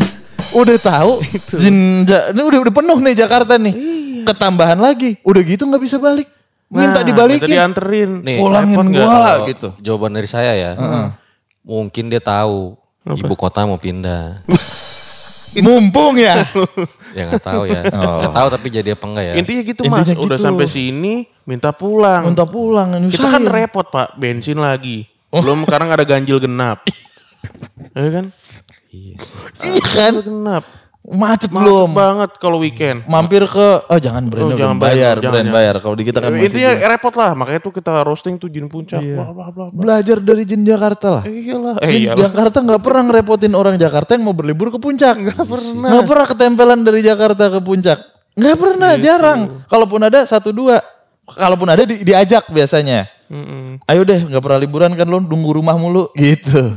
Udah tahu jin Ja- ini udah udah penuh nih Jakarta nih. Ketambahan lagi, udah gitu nggak bisa balik. Minta Nah, dibalikin. minta dianterin. Nih, Pulangin gua gitu. Jawaban dari saya ya. Mungkin dia tahu ibu kota mau pindah. Mumpung ya. ya nggak tahu ya. Nggak tahu tapi jadi apa enggak ya. Intinya gitu mas, Intinya udah gitu. sampai sini minta pulang. Minta pulang Kita kan repot pak, bensin lagi. Belum sekarang ada ganjil genap. Ya kan? Iya kan? Ganjil genap. Macet Macet belum. banget kalau weekend. Mampir ke oh jangan brand Oh, jangan bayar, bayar, brand jangan, bayar. Kalau di kita kan masih Intinya jin. repot lah, makanya tuh kita roasting tuh jin puncak. Blah, blah, blah, blah. belajar dari jin Jakarta lah. Iyalah. Eh, Jin iyalah. Jakarta nggak pernah ngerepotin orang Jakarta yang mau berlibur ke puncak. Nggak pernah. Nggak pernah ketempelan dari Jakarta ke puncak. Nggak pernah, Gitu. jarang. Kalaupun ada satu dua. Kalaupun ada di- diajak biasanya. Mm-mm. Ayo deh, nggak pernah liburan kan lo nunggu rumah mulu gitu.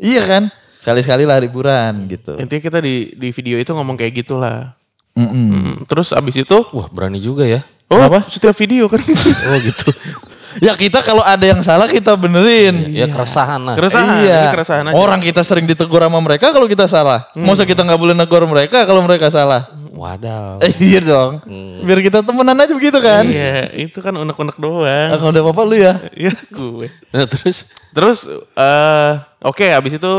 iya kan? Sekali-sekali lah liburan gitu. Intinya kita di di video itu ngomong kayak gitulah. Mm-mm. Mm, Terus abis itu, Wah berani juga ya. oh Kenapa? setiap video kan. Oh gitu. Ya kita kalau ada yang salah kita benerin. ya keresahan lah. Keresahan, iya. ini keresahan aja. Orang kita sering ditegur sama mereka kalau kita salah. Masa kita nggak boleh negur mereka kalau mereka salah? Wadaw. Eh, iya dong. Biar kita temenan aja begitu kan. Iya, itu kan unek-unek doang. Ah, Kalau udah apa-apa lu ya. Iya, gue. Nah, terus Terus eh oke abis itu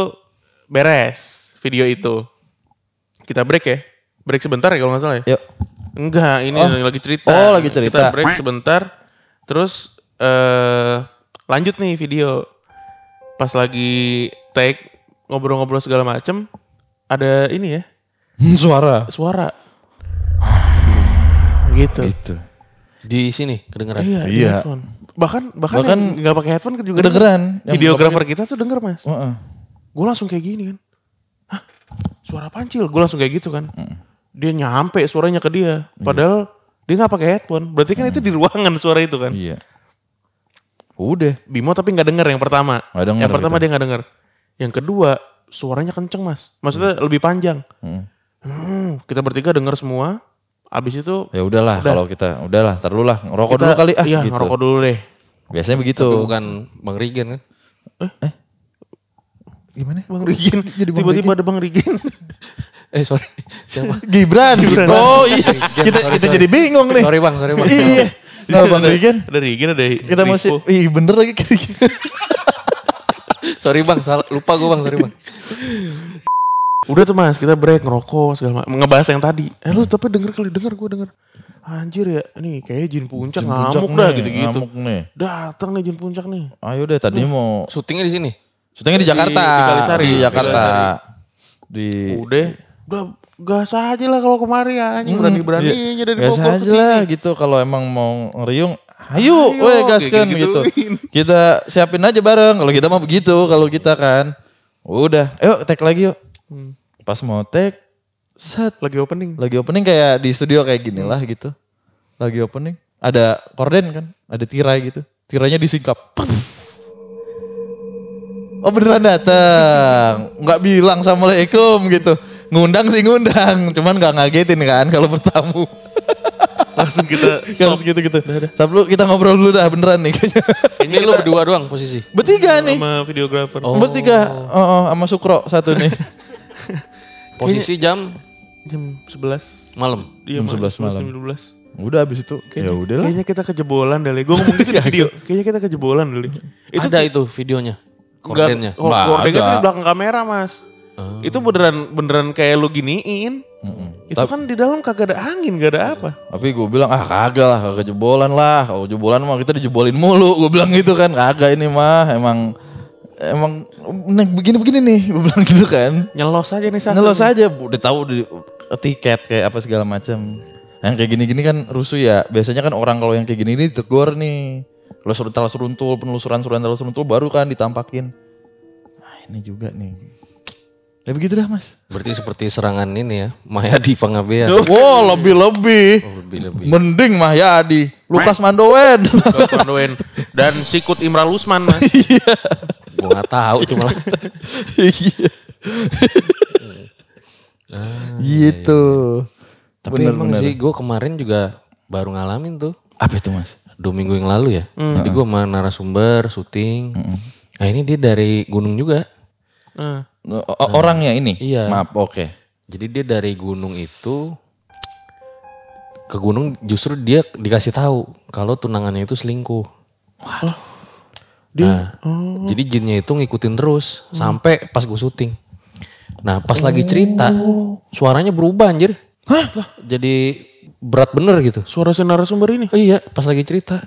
beres video itu. Kita break ya. Break sebentar ya kalau nggak salah ya. Yuk. Enggak, ini Oh. lagi cerita. Oh, lagi cerita. Kita break sebentar. Terus eh lanjut nih video. Pas lagi take ngobrol-ngobrol segala macem ada ini ya, Suara. suara. Gitu. Itu. di sini kedengeran. Iya, Iya. headphone. Bahkan bahkan, Bahkan nggak pakai headphone juga kedengeran. Videografer kita tuh denger mas. Heeh. Gue langsung kayak gini kan. Hah? Suara pancil. Gue langsung kayak gitu kan. Dia nyampe suaranya ke dia. Padahal dia nggak pakai headphone. Berarti kan itu di ruangan suara itu kan. Iya. Udah. Bimo tapi nggak denger yang pertama. Nggak denger yang pertama gitu. dia nggak denger. Yang kedua suaranya kenceng mas. Maksudnya lebih panjang. Hmm. Hmm, kita bertiga denger semua. Abis itu Ya udahlah kalau kita udahlah terlalu lah ngerokok kita, dulu kali ah iya, gitu. ngerokok dulu deh. Biasanya begitu. Tapi bukan Bang Rigen kan? Gimana? Bang Rigen. Jadi Tiba-tiba ada Bang Rigen. Eh sorry. Siapa? Gibran. Oh iya. Rigen, kita sorry, kita sorry. jadi bingung nih. Sorry Bang, sorry Bang. iya. Nah, Bang Rigen. Ada Rigen, ada Kita masih ih bener lagi sorry Bang, salah lupa gue Bang, sorry Bang. Udah tuh mas, kita break ngerokok segala macam. Ngebahas yang tadi. Eh lu tapi denger kali, denger gue denger. Anjir ya, nih kayaknya jin puncak Jin ngamuk puncak dah nih, gitu-gitu. Ngamuk nih. Datang nih jin puncak nih. Ayo deh tadinya mau Syutingnya di sini. syutingnya di Di- Jakarta. di Kalisari. Di Di Jakarta. Kalisari. Di Udah, udah gas aja lah kalau kemari anjing berani-beraninya dari Gas Bogor ke Hmm, aja lah gitu kalau emang mau ngeriung ayo, Ayo, weh gaskan kayak gitu. gitu-gituin. Kita siapin aja bareng kalau kita mah begitu kalau kita kan. Udah, ayo tag lagi yuk. Hmm. Pas mau tag set Lagi opening. lagi opening kayak di studio kayak gini lah gitu. Lagi opening ada korden kan, ada tirai gitu. Tirainya disingkap. Paf. Oh beneran datang, nggak bilang assalamualaikum gitu. Ngundang sih ngundang, cuman nggak ngagetin kan kalau bertamu. Langsung kita Kalau gitu gitu. Sab lu kita ngobrol dulu dah beneran nih. Ini lu berdua doang posisi. Bertiga nih. sama videografer. Bertiga. Oh, oh, sama Sukro satu nih. Posisi jam Jam 11. malam. Iya, Jam 11 malam. Jam 12. Udah abis itu. Ya Kayaknya, udahlah. kayaknya kita kejebolan dali. Gue ngomong gitu di video. Kayaknya kita kejebolan dali. Itu Ada itu videonya. Kordennya. Oh, kordennya tuh di belakang kamera, Mas. Itu beneran beneran kayak lu giniin. Itu kan di dalam kagak ada angin, gak ada apa. Tapi gue bilang ah kagak lah, kagak jebolan lah. Kalau jebolan mah kita dijebolin mulu. Gue bilang gitu kan, kagak ini mah emang emang naik begini-begini nih. Gue bilang gitu kan. Nyelos aja nih satu. Ngelos aja, udah tahu di tiket kayak apa segala macam. Yang kayak gini-gini kan rusuh ya. Biasanya kan orang kalau yang kayak gini ini ditegur nih. Kalau seruntal seruntul, penelusuran seruntal seruntul baru kan ditampakin. Nah ini juga nih. Ya begitu dah mas. Berarti seperti serangan ini ya, Mayadi Pangabean. Wow lebih-lebih. Lebih-lebih. Mending Mah Yadi. Lukas Mandowen. Lukas Pandoen. Dan Sikut Imral Usman mas. Gue gak tahu cuma Iya. gitu. Tapi emang sih gue kemarin juga baru ngalamin tuh. Apa itu mas? Dua minggu yang lalu ya. Jadi gue sama narasumber, syuting. Nah ini dia dari gunung juga. Nah, orangnya ini? Iya. Maaf, oke. Jadi dia dari gunung itu ke gunung justru dia dikasih tahu kalau tunangannya itu selingkuh. dia Nah, Jadi jinnya itu ngikutin terus sampai pas gue syuting. Nah pas lagi cerita suaranya berubah anjir. Jadi berat bener gitu. suara si narasumber ini. Oh iya pas lagi cerita.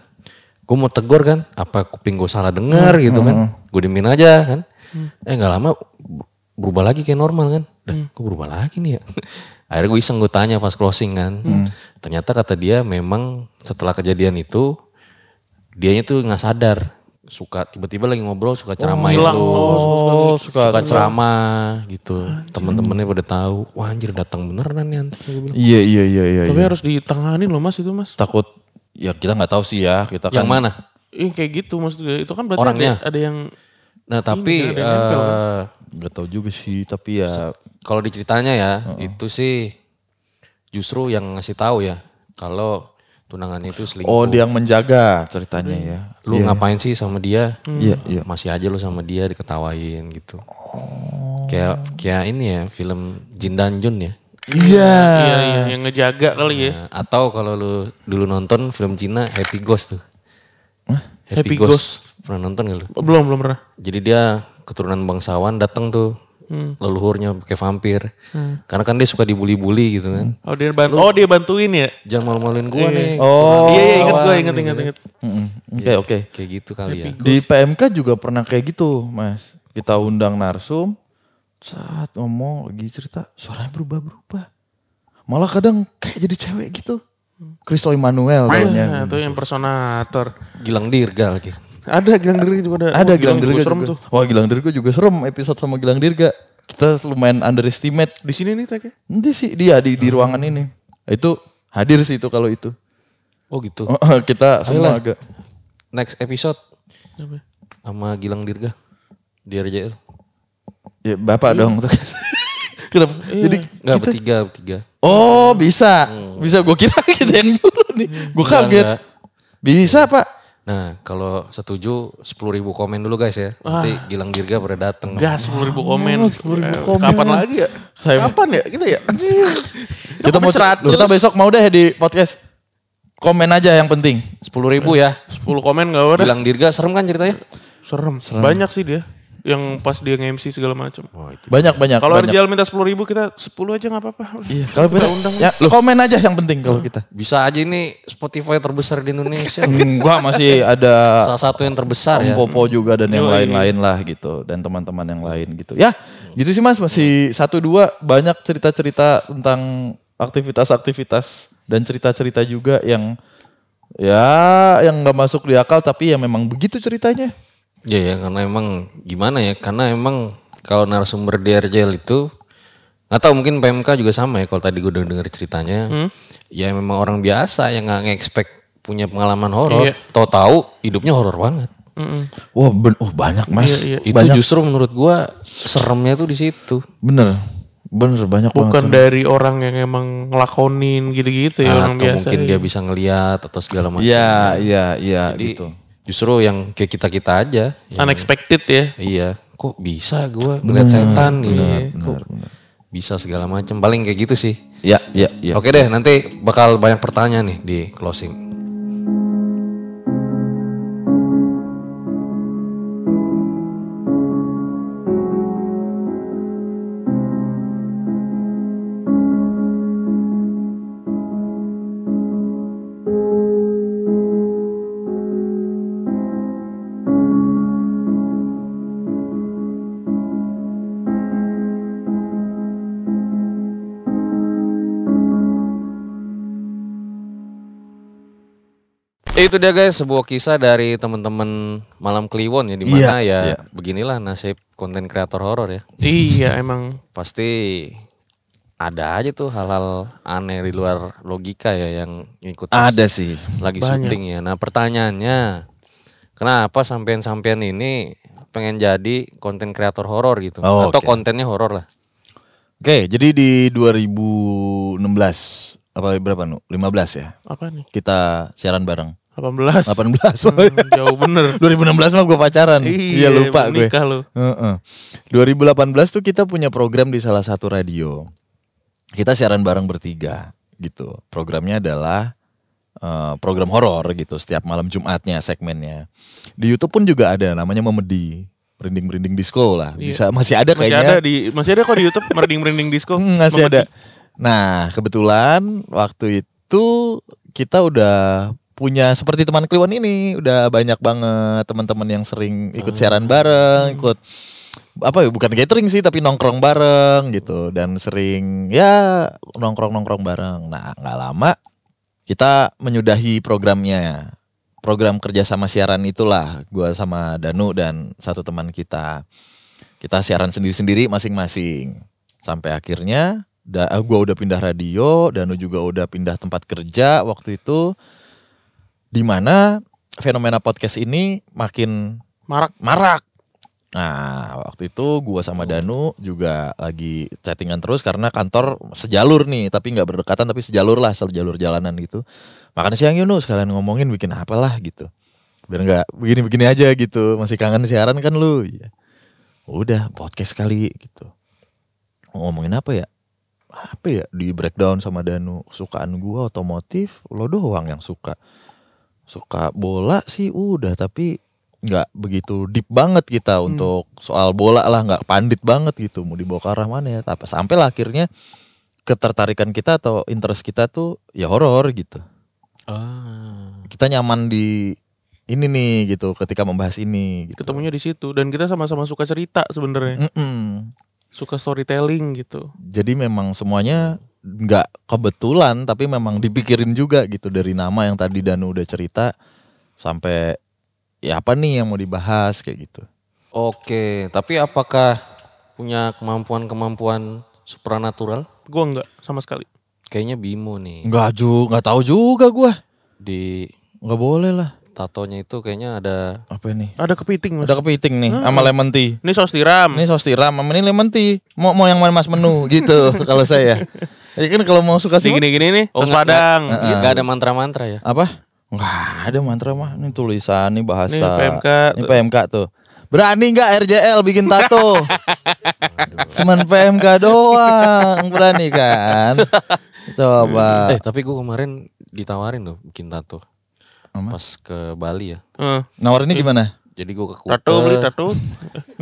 Gue mau tegur kan, apa kuping gue salah denger gitu kan. Gue diemin aja kan. Eh gak lama berubah lagi kayak normal kan. Dah, kok berubah lagi nih ya. Akhirnya gue iseng gue tanya pas closing kan. Ternyata kata dia memang setelah kejadian itu, dianya tuh nggak sadar. Suka tiba-tiba lagi ngobrol suka ceramain hilang. lu. Oh, suka, suka ceramah gitu. Temen-temennya pada tahu, wah anjir datang beneran nih bilang. Iya, iya, iya, iya. Tapi iya. harus ditanganin loh mas itu mas. Takut, ya kita nggak tahu sih ya. Kita Yang kan mana? Iya kayak gitu maksudnya. Itu kan berarti Orangnya? ada, ada yang Nah tapi ada yang nempel, eh, nggak tahu juga sih. Tapi ya kalau diceritanya ya itu sih justru yang ngasih tahu ya kalau tunangannya itu selingkuh. Oh dia yang menjaga ceritanya ya. lu ngapain sih sama dia? Iya, iya. Masih aja lu sama dia diketawain gitu. Kayak kayak ini ya film Jin dan Jun ya. Iya. iya, iya, yang ngejaga kali ya. Nah, atau kalau lu dulu nonton film Cina Happy Ghost tuh. Happy Ghost. Pernah nonton gak lu? Belum belum pernah. Jadi dia keturunan bangsawan datang tuh leluhurnya pakai vampir. Karena kan dia suka dibully-bully gitu kan. Oh dia bantu. Oh dia bantuin ya. Jangan malu-maluin gua nih. Oh. iya iya ingat gue ingat ingat ingat. Mm-mm. Oke oke. Kayak gitu kali ya. Di PMK juga pernah kayak gitu, Mas. Kita undang narsum, saat ngomong lagi cerita, suaranya berubah-berubah. Malah kadang kayak jadi cewek gitu. Kristo Immanuel Nah, kayaknya. itu impersonator. Gilang Dirga lagi. Ada Gilang Dirga juga ada. Ada Wah, Gilang Dirga serem juga. tuh. Wah Gilang Dirga juga serem episode sama Gilang Dirga. Kita lumayan underestimate. Di sini nih tak ya? Nanti sih dia di, di ruangan ini. Itu hadir sih itu kalau itu. Oh gitu. Kita semua agak. Next episode Apa? sama Gilang Dirga di RJL. Ya bapak dong. Kenapa? Jadi Enggak kita- bertiga, bertiga. Oh bisa, bisa gue kira kita yang nyuruh nih, gue kaget. enggak. Bisa pak? Nah, kalau setuju 10.000 ribu komen dulu guys ya. Nanti Gilang Dirga pada dateng. Gas 10 ribu komen. 10.000 Eh, komen. Kapan lagi ya? Saya- Kapan ya kita ya? Kita mau kita besok mau deh di podcast. Komen aja yang penting. 10.000 ribu ya. 10 komen gak udah. Gilang Dirga serem kan ceritanya? Serem. Banyak sih dia. Yang pas dia nge-MC segala macam. Banyak banyak. Kalau. RJL minta 10 ribu kita 10 aja gak apa-apa. Iya, kalau kita undang. Ya, komen aja yang penting kalau kita. Bisa aja ini Spotify terbesar di Indonesia. Enggak masih ada Salah satu yang terbesar ya. Om Popo juga dan yang lain-lain lah gitu dan teman-teman yang lain gitu. Ya, gitu sih Mas masih satu dua banyak cerita-cerita tentang aktivitas-aktivitas dan cerita-cerita juga yang ya yang nggak masuk di akal tapi ya memang begitu ceritanya. Iya ya, karena emang gimana ya? Karena emang kalau narasumber di RJL itu nggak tahu mungkin PMK juga sama ya. Kalau tadi gue udah denger ceritanya, ya memang orang biasa yang nggak nge-expect punya pengalaman horor. Iya. Tahu tahu hidupnya horor banget. Wah, ben- oh banyak Mas. Iya, Itu Banyak justru menurut gua seremnya tuh di situ. bener. Bener banyak Bukan banget. dari orang yang emang ngelakonin gitu-gitu ya orang atau biasa. mungkin dia bisa ngeliat atau segala macam. Iya, iya, iya Jadi gitu. Justru yang kayak kita kita aja. yang- Unexpected ya. iya, kok bisa gua ngeliat setan gitu. kok bisa segala macam. Paling kayak gitu sih. Ya, ya, ya. Oke deh, nanti bakal banyak pertanyaan nih di closing. Itu dia guys sebuah kisah dari teman-teman Malam Kliwon ya di mana Iya, ya iya. beginilah nasib konten kreator horor ya. Iya emang Pasti ada aja tuh hal-hal aneh di luar logika ya yang ikut Ada sih. lagi Banyak. syuting ya. Nah pertanyaannya, kenapa sampean-sampean ini pengen jadi konten kreator horor gitu? Oh, Atau oke. kontennya horor lah? Oke, jadi di 2016 apa berapa nu? 15 ya. apa nih? Kita siaran bareng. 18. 18. Hmm, jauh bener. 2016 mah gue pacaran. Iya lupa gue. nikah lu. Heeh. 2018 tuh kita punya program di salah satu radio. Kita siaran bareng bertiga gitu. Programnya adalah eh, program horor gitu setiap malam Jumatnya segmennya. Di YouTube pun juga ada namanya Memedi. Merinding-merinding disco lah. Bisa masih ada Masih kayaknya. ada di masih ada kok di YouTube merinding-merinding disco. Hmm, masih Memedi. ada. Nah, kebetulan waktu itu kita udah punya seperti teman Kliwon ini, udah banyak banget teman-teman yang sering ikut siaran bareng, ikut apa ya bukan gathering sih tapi nongkrong bareng gitu dan sering ya nongkrong-nongkrong bareng. Nah, nggak lama kita menyudahi programnya. Program kerjasama siaran itulah gua sama Danu dan satu teman kita. Kita siaran sendiri-sendiri masing-masing. Sampai akhirnya da, gua udah pindah radio, Danu juga udah pindah tempat kerja waktu itu. Di mana fenomena podcast ini makin Marak. marak. Nah, waktu itu gua sama Danu juga lagi chattingan terus karena kantor sejalur nih, tapi nggak berdekatan tapi sejalur lah, sejalur jalanan gitu. Makan siang yuk sekalian ngomongin bikin apalah gitu. Biar nggak begini-begini aja gitu. Masih kangen siaran kan lu. Iya. Udah podcast kali gitu. Ngomongin apa ya? Apa ya di breakdown sama Danu. Kesukaan gua otomotif, lo doang yang suka. Suka bola sih udah tapi nggak begitu deep banget kita untuk soal bola lah nggak pandit banget gitu mau dibawa ke arah mana ya tapi sampai lah akhirnya ketertarikan kita atau interest kita tuh ya horor gitu Ah. kita nyaman di ini nih gitu ketika membahas ini gitu. Ketemunya di situ dan kita sama-sama suka cerita sebenarnya. Suka storytelling gitu. Jadi memang semuanya nggak kebetulan tapi memang dipikirin juga gitu dari nama yang tadi Danu udah cerita sampai ya apa nih yang mau dibahas kayak gitu. Oke, tapi apakah punya kemampuan-kemampuan supranatural? Gua enggak sama sekali. Kayaknya Bimo nih. Nggak juga nggak tahu juga gua Di nggak boleh lah tatonya itu kayaknya ada apa ini Ada kepiting mas. udah kepiting nih sama lemon tea Ini saus tiram. ini saus tiram sama ini lemon tea mau mau yang mana mas menu gitu kalau saya ya kan kalau mau suka Ini sih gini-gini nih. Saus nggak- padang. nggak- nggak ada mantra-mantra ya? apa nggak ada mantra mah ini tulisan ini bahasa Nih, PMK ini tuh. PMK tuh berani nggak RJL bikin tato cuman PMK doang berani kan coba Eh, tapi gue kemarin ditawarin loh bikin tato. Pas ke Bali ya. Eh, nawarinnya gimana Jadi gue ke Kuta. tato beli tato.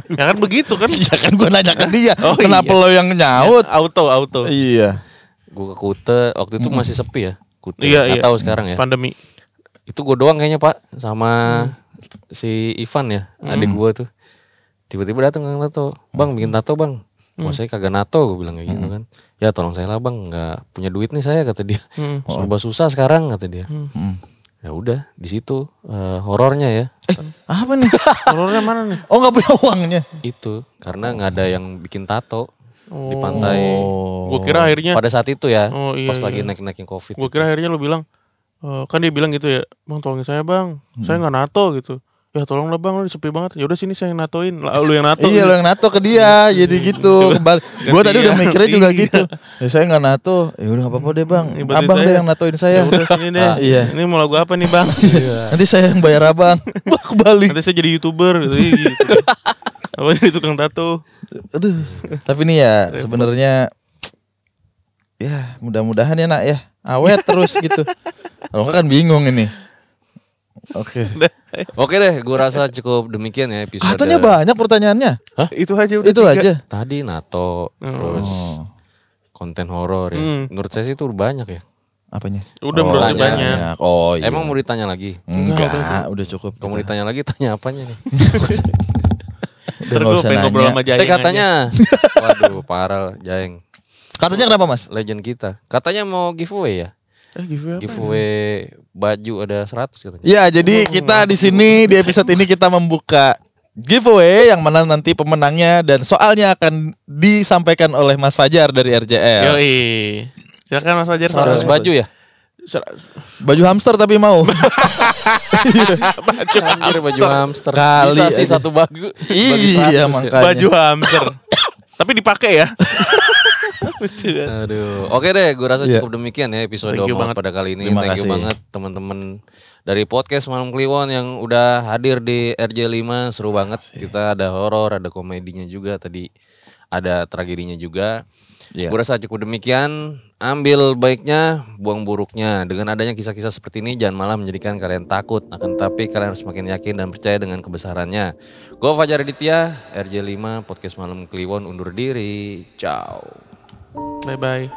ya kan begitu kan. ya kan gua nanya ke dia Oh, kenapa iya. lo yang nyaut Auto auto. iya Gue ke Kuta. Waktu itu masih sepi ya. Kuta. Iya, iya. tahu sekarang ya. Pandemi. Itu gue doang kayaknya pak. Sama si Ivan ya. Adik gue tuh. Tiba-tiba datang ke tato. Bang bikin tato bang. Wah saya kagak nato gue bilang kayak gitu kan. Ya tolong saya lah bang. Nggak punya duit nih saya kata dia. Hmm. Serba susah sekarang kata dia. Hmm. Ya udah di situ eh, horornya ya. apa nih Telurnya mana nih? oh nggak punya uangnya Itu karena nggak ada yang bikin tato di pantai. oh Gue kira akhirnya Pada saat itu ya, Oh, iya, pas lagi iya. naik-naiknya covid. gue kira akhirnya lu bilang eh, kan dia bilang gitu ya bang tolongin saya bang saya nggak nato gitu ya tolonglah bang lu sepi banget ya udah sini saya yang natoin lah lu yang nato Iya lo yang nato ke dia jadi gitu. Kembali. Gue tadi udah mikirnya juga Iya. gitu. Ya saya nggak nato. Ya udah nggak apa-apa deh bang. Ini Abang saya. deh yang natoin saya. ya udah sini deh Iya. ini mau lagu apa nih bang Nanti saya yang bayar abang. Wah kembali. nanti saya jadi youtuber gitu, Ih, gitu. apa jadi tukang tato Aduh. Tapi nih ya sebenarnya ya mudah-mudahan ya nak ya awet terus gitu. Kalau kan bingung ini. Oke. Oke deh, gue rasa cukup demikian ya episode. Katanya banyak pertanyaannya. itu aja udah Itu tiga. aja. Tadi NATO, terus Oh. konten horor ya. Hmm. Menurut saya sih itu banyak ya. Apanya? udah Oh, tanya. banyak Oh iya. Emang mau ditanya lagi? enggak, udah cukup. Kalau mau ditanya lagi tanya apanya nih? Nggak gue ngobrol nanya. sama Jayeng Eh katanya, waduh parah Jaeng, Katanya kenapa mas? legend kita. Katanya mau giveaway ya. Eh giveaway apa? Giveaway baju ada 100 katanya. Ya, jadi kita di sini di episode ini kita membuka giveaway yang mana nanti pemenangnya dan soalnya akan disampaikan oleh Mas Fajar dari RJL. Yoi. Silakan Mas Fajar. 100 baju ya? Baju hamster tapi mau. Anjir baju hamster. Kali Bisa sih aja. satu baju. iya, baju 100 ya. makanya. Baju hamster. Tapi dipakai ya. Lucu kan? Aduh. Oke deh, gue rasa Iya. cukup demikian ya episode Thank you banget. pada kali ini. Terima Thank you kasih. banget teman-teman dari podcast Malam Kliwon yang udah hadir di RJ5. Seru banget. Kita ada horor, ada komedinya juga tadi. Ada tragedinya juga. Iya. Gue rasa cukup demikian. Ambil baiknya, buang buruknya. Dengan adanya kisah-kisah seperti ini, jangan malah menjadikan kalian takut. Akan tapi kalian harus makin yakin dan percaya dengan kebesarannya. Gue Fajar Aditya, RJ5, podcast Malam Kliwon undur diri. Ciao. Bye bye.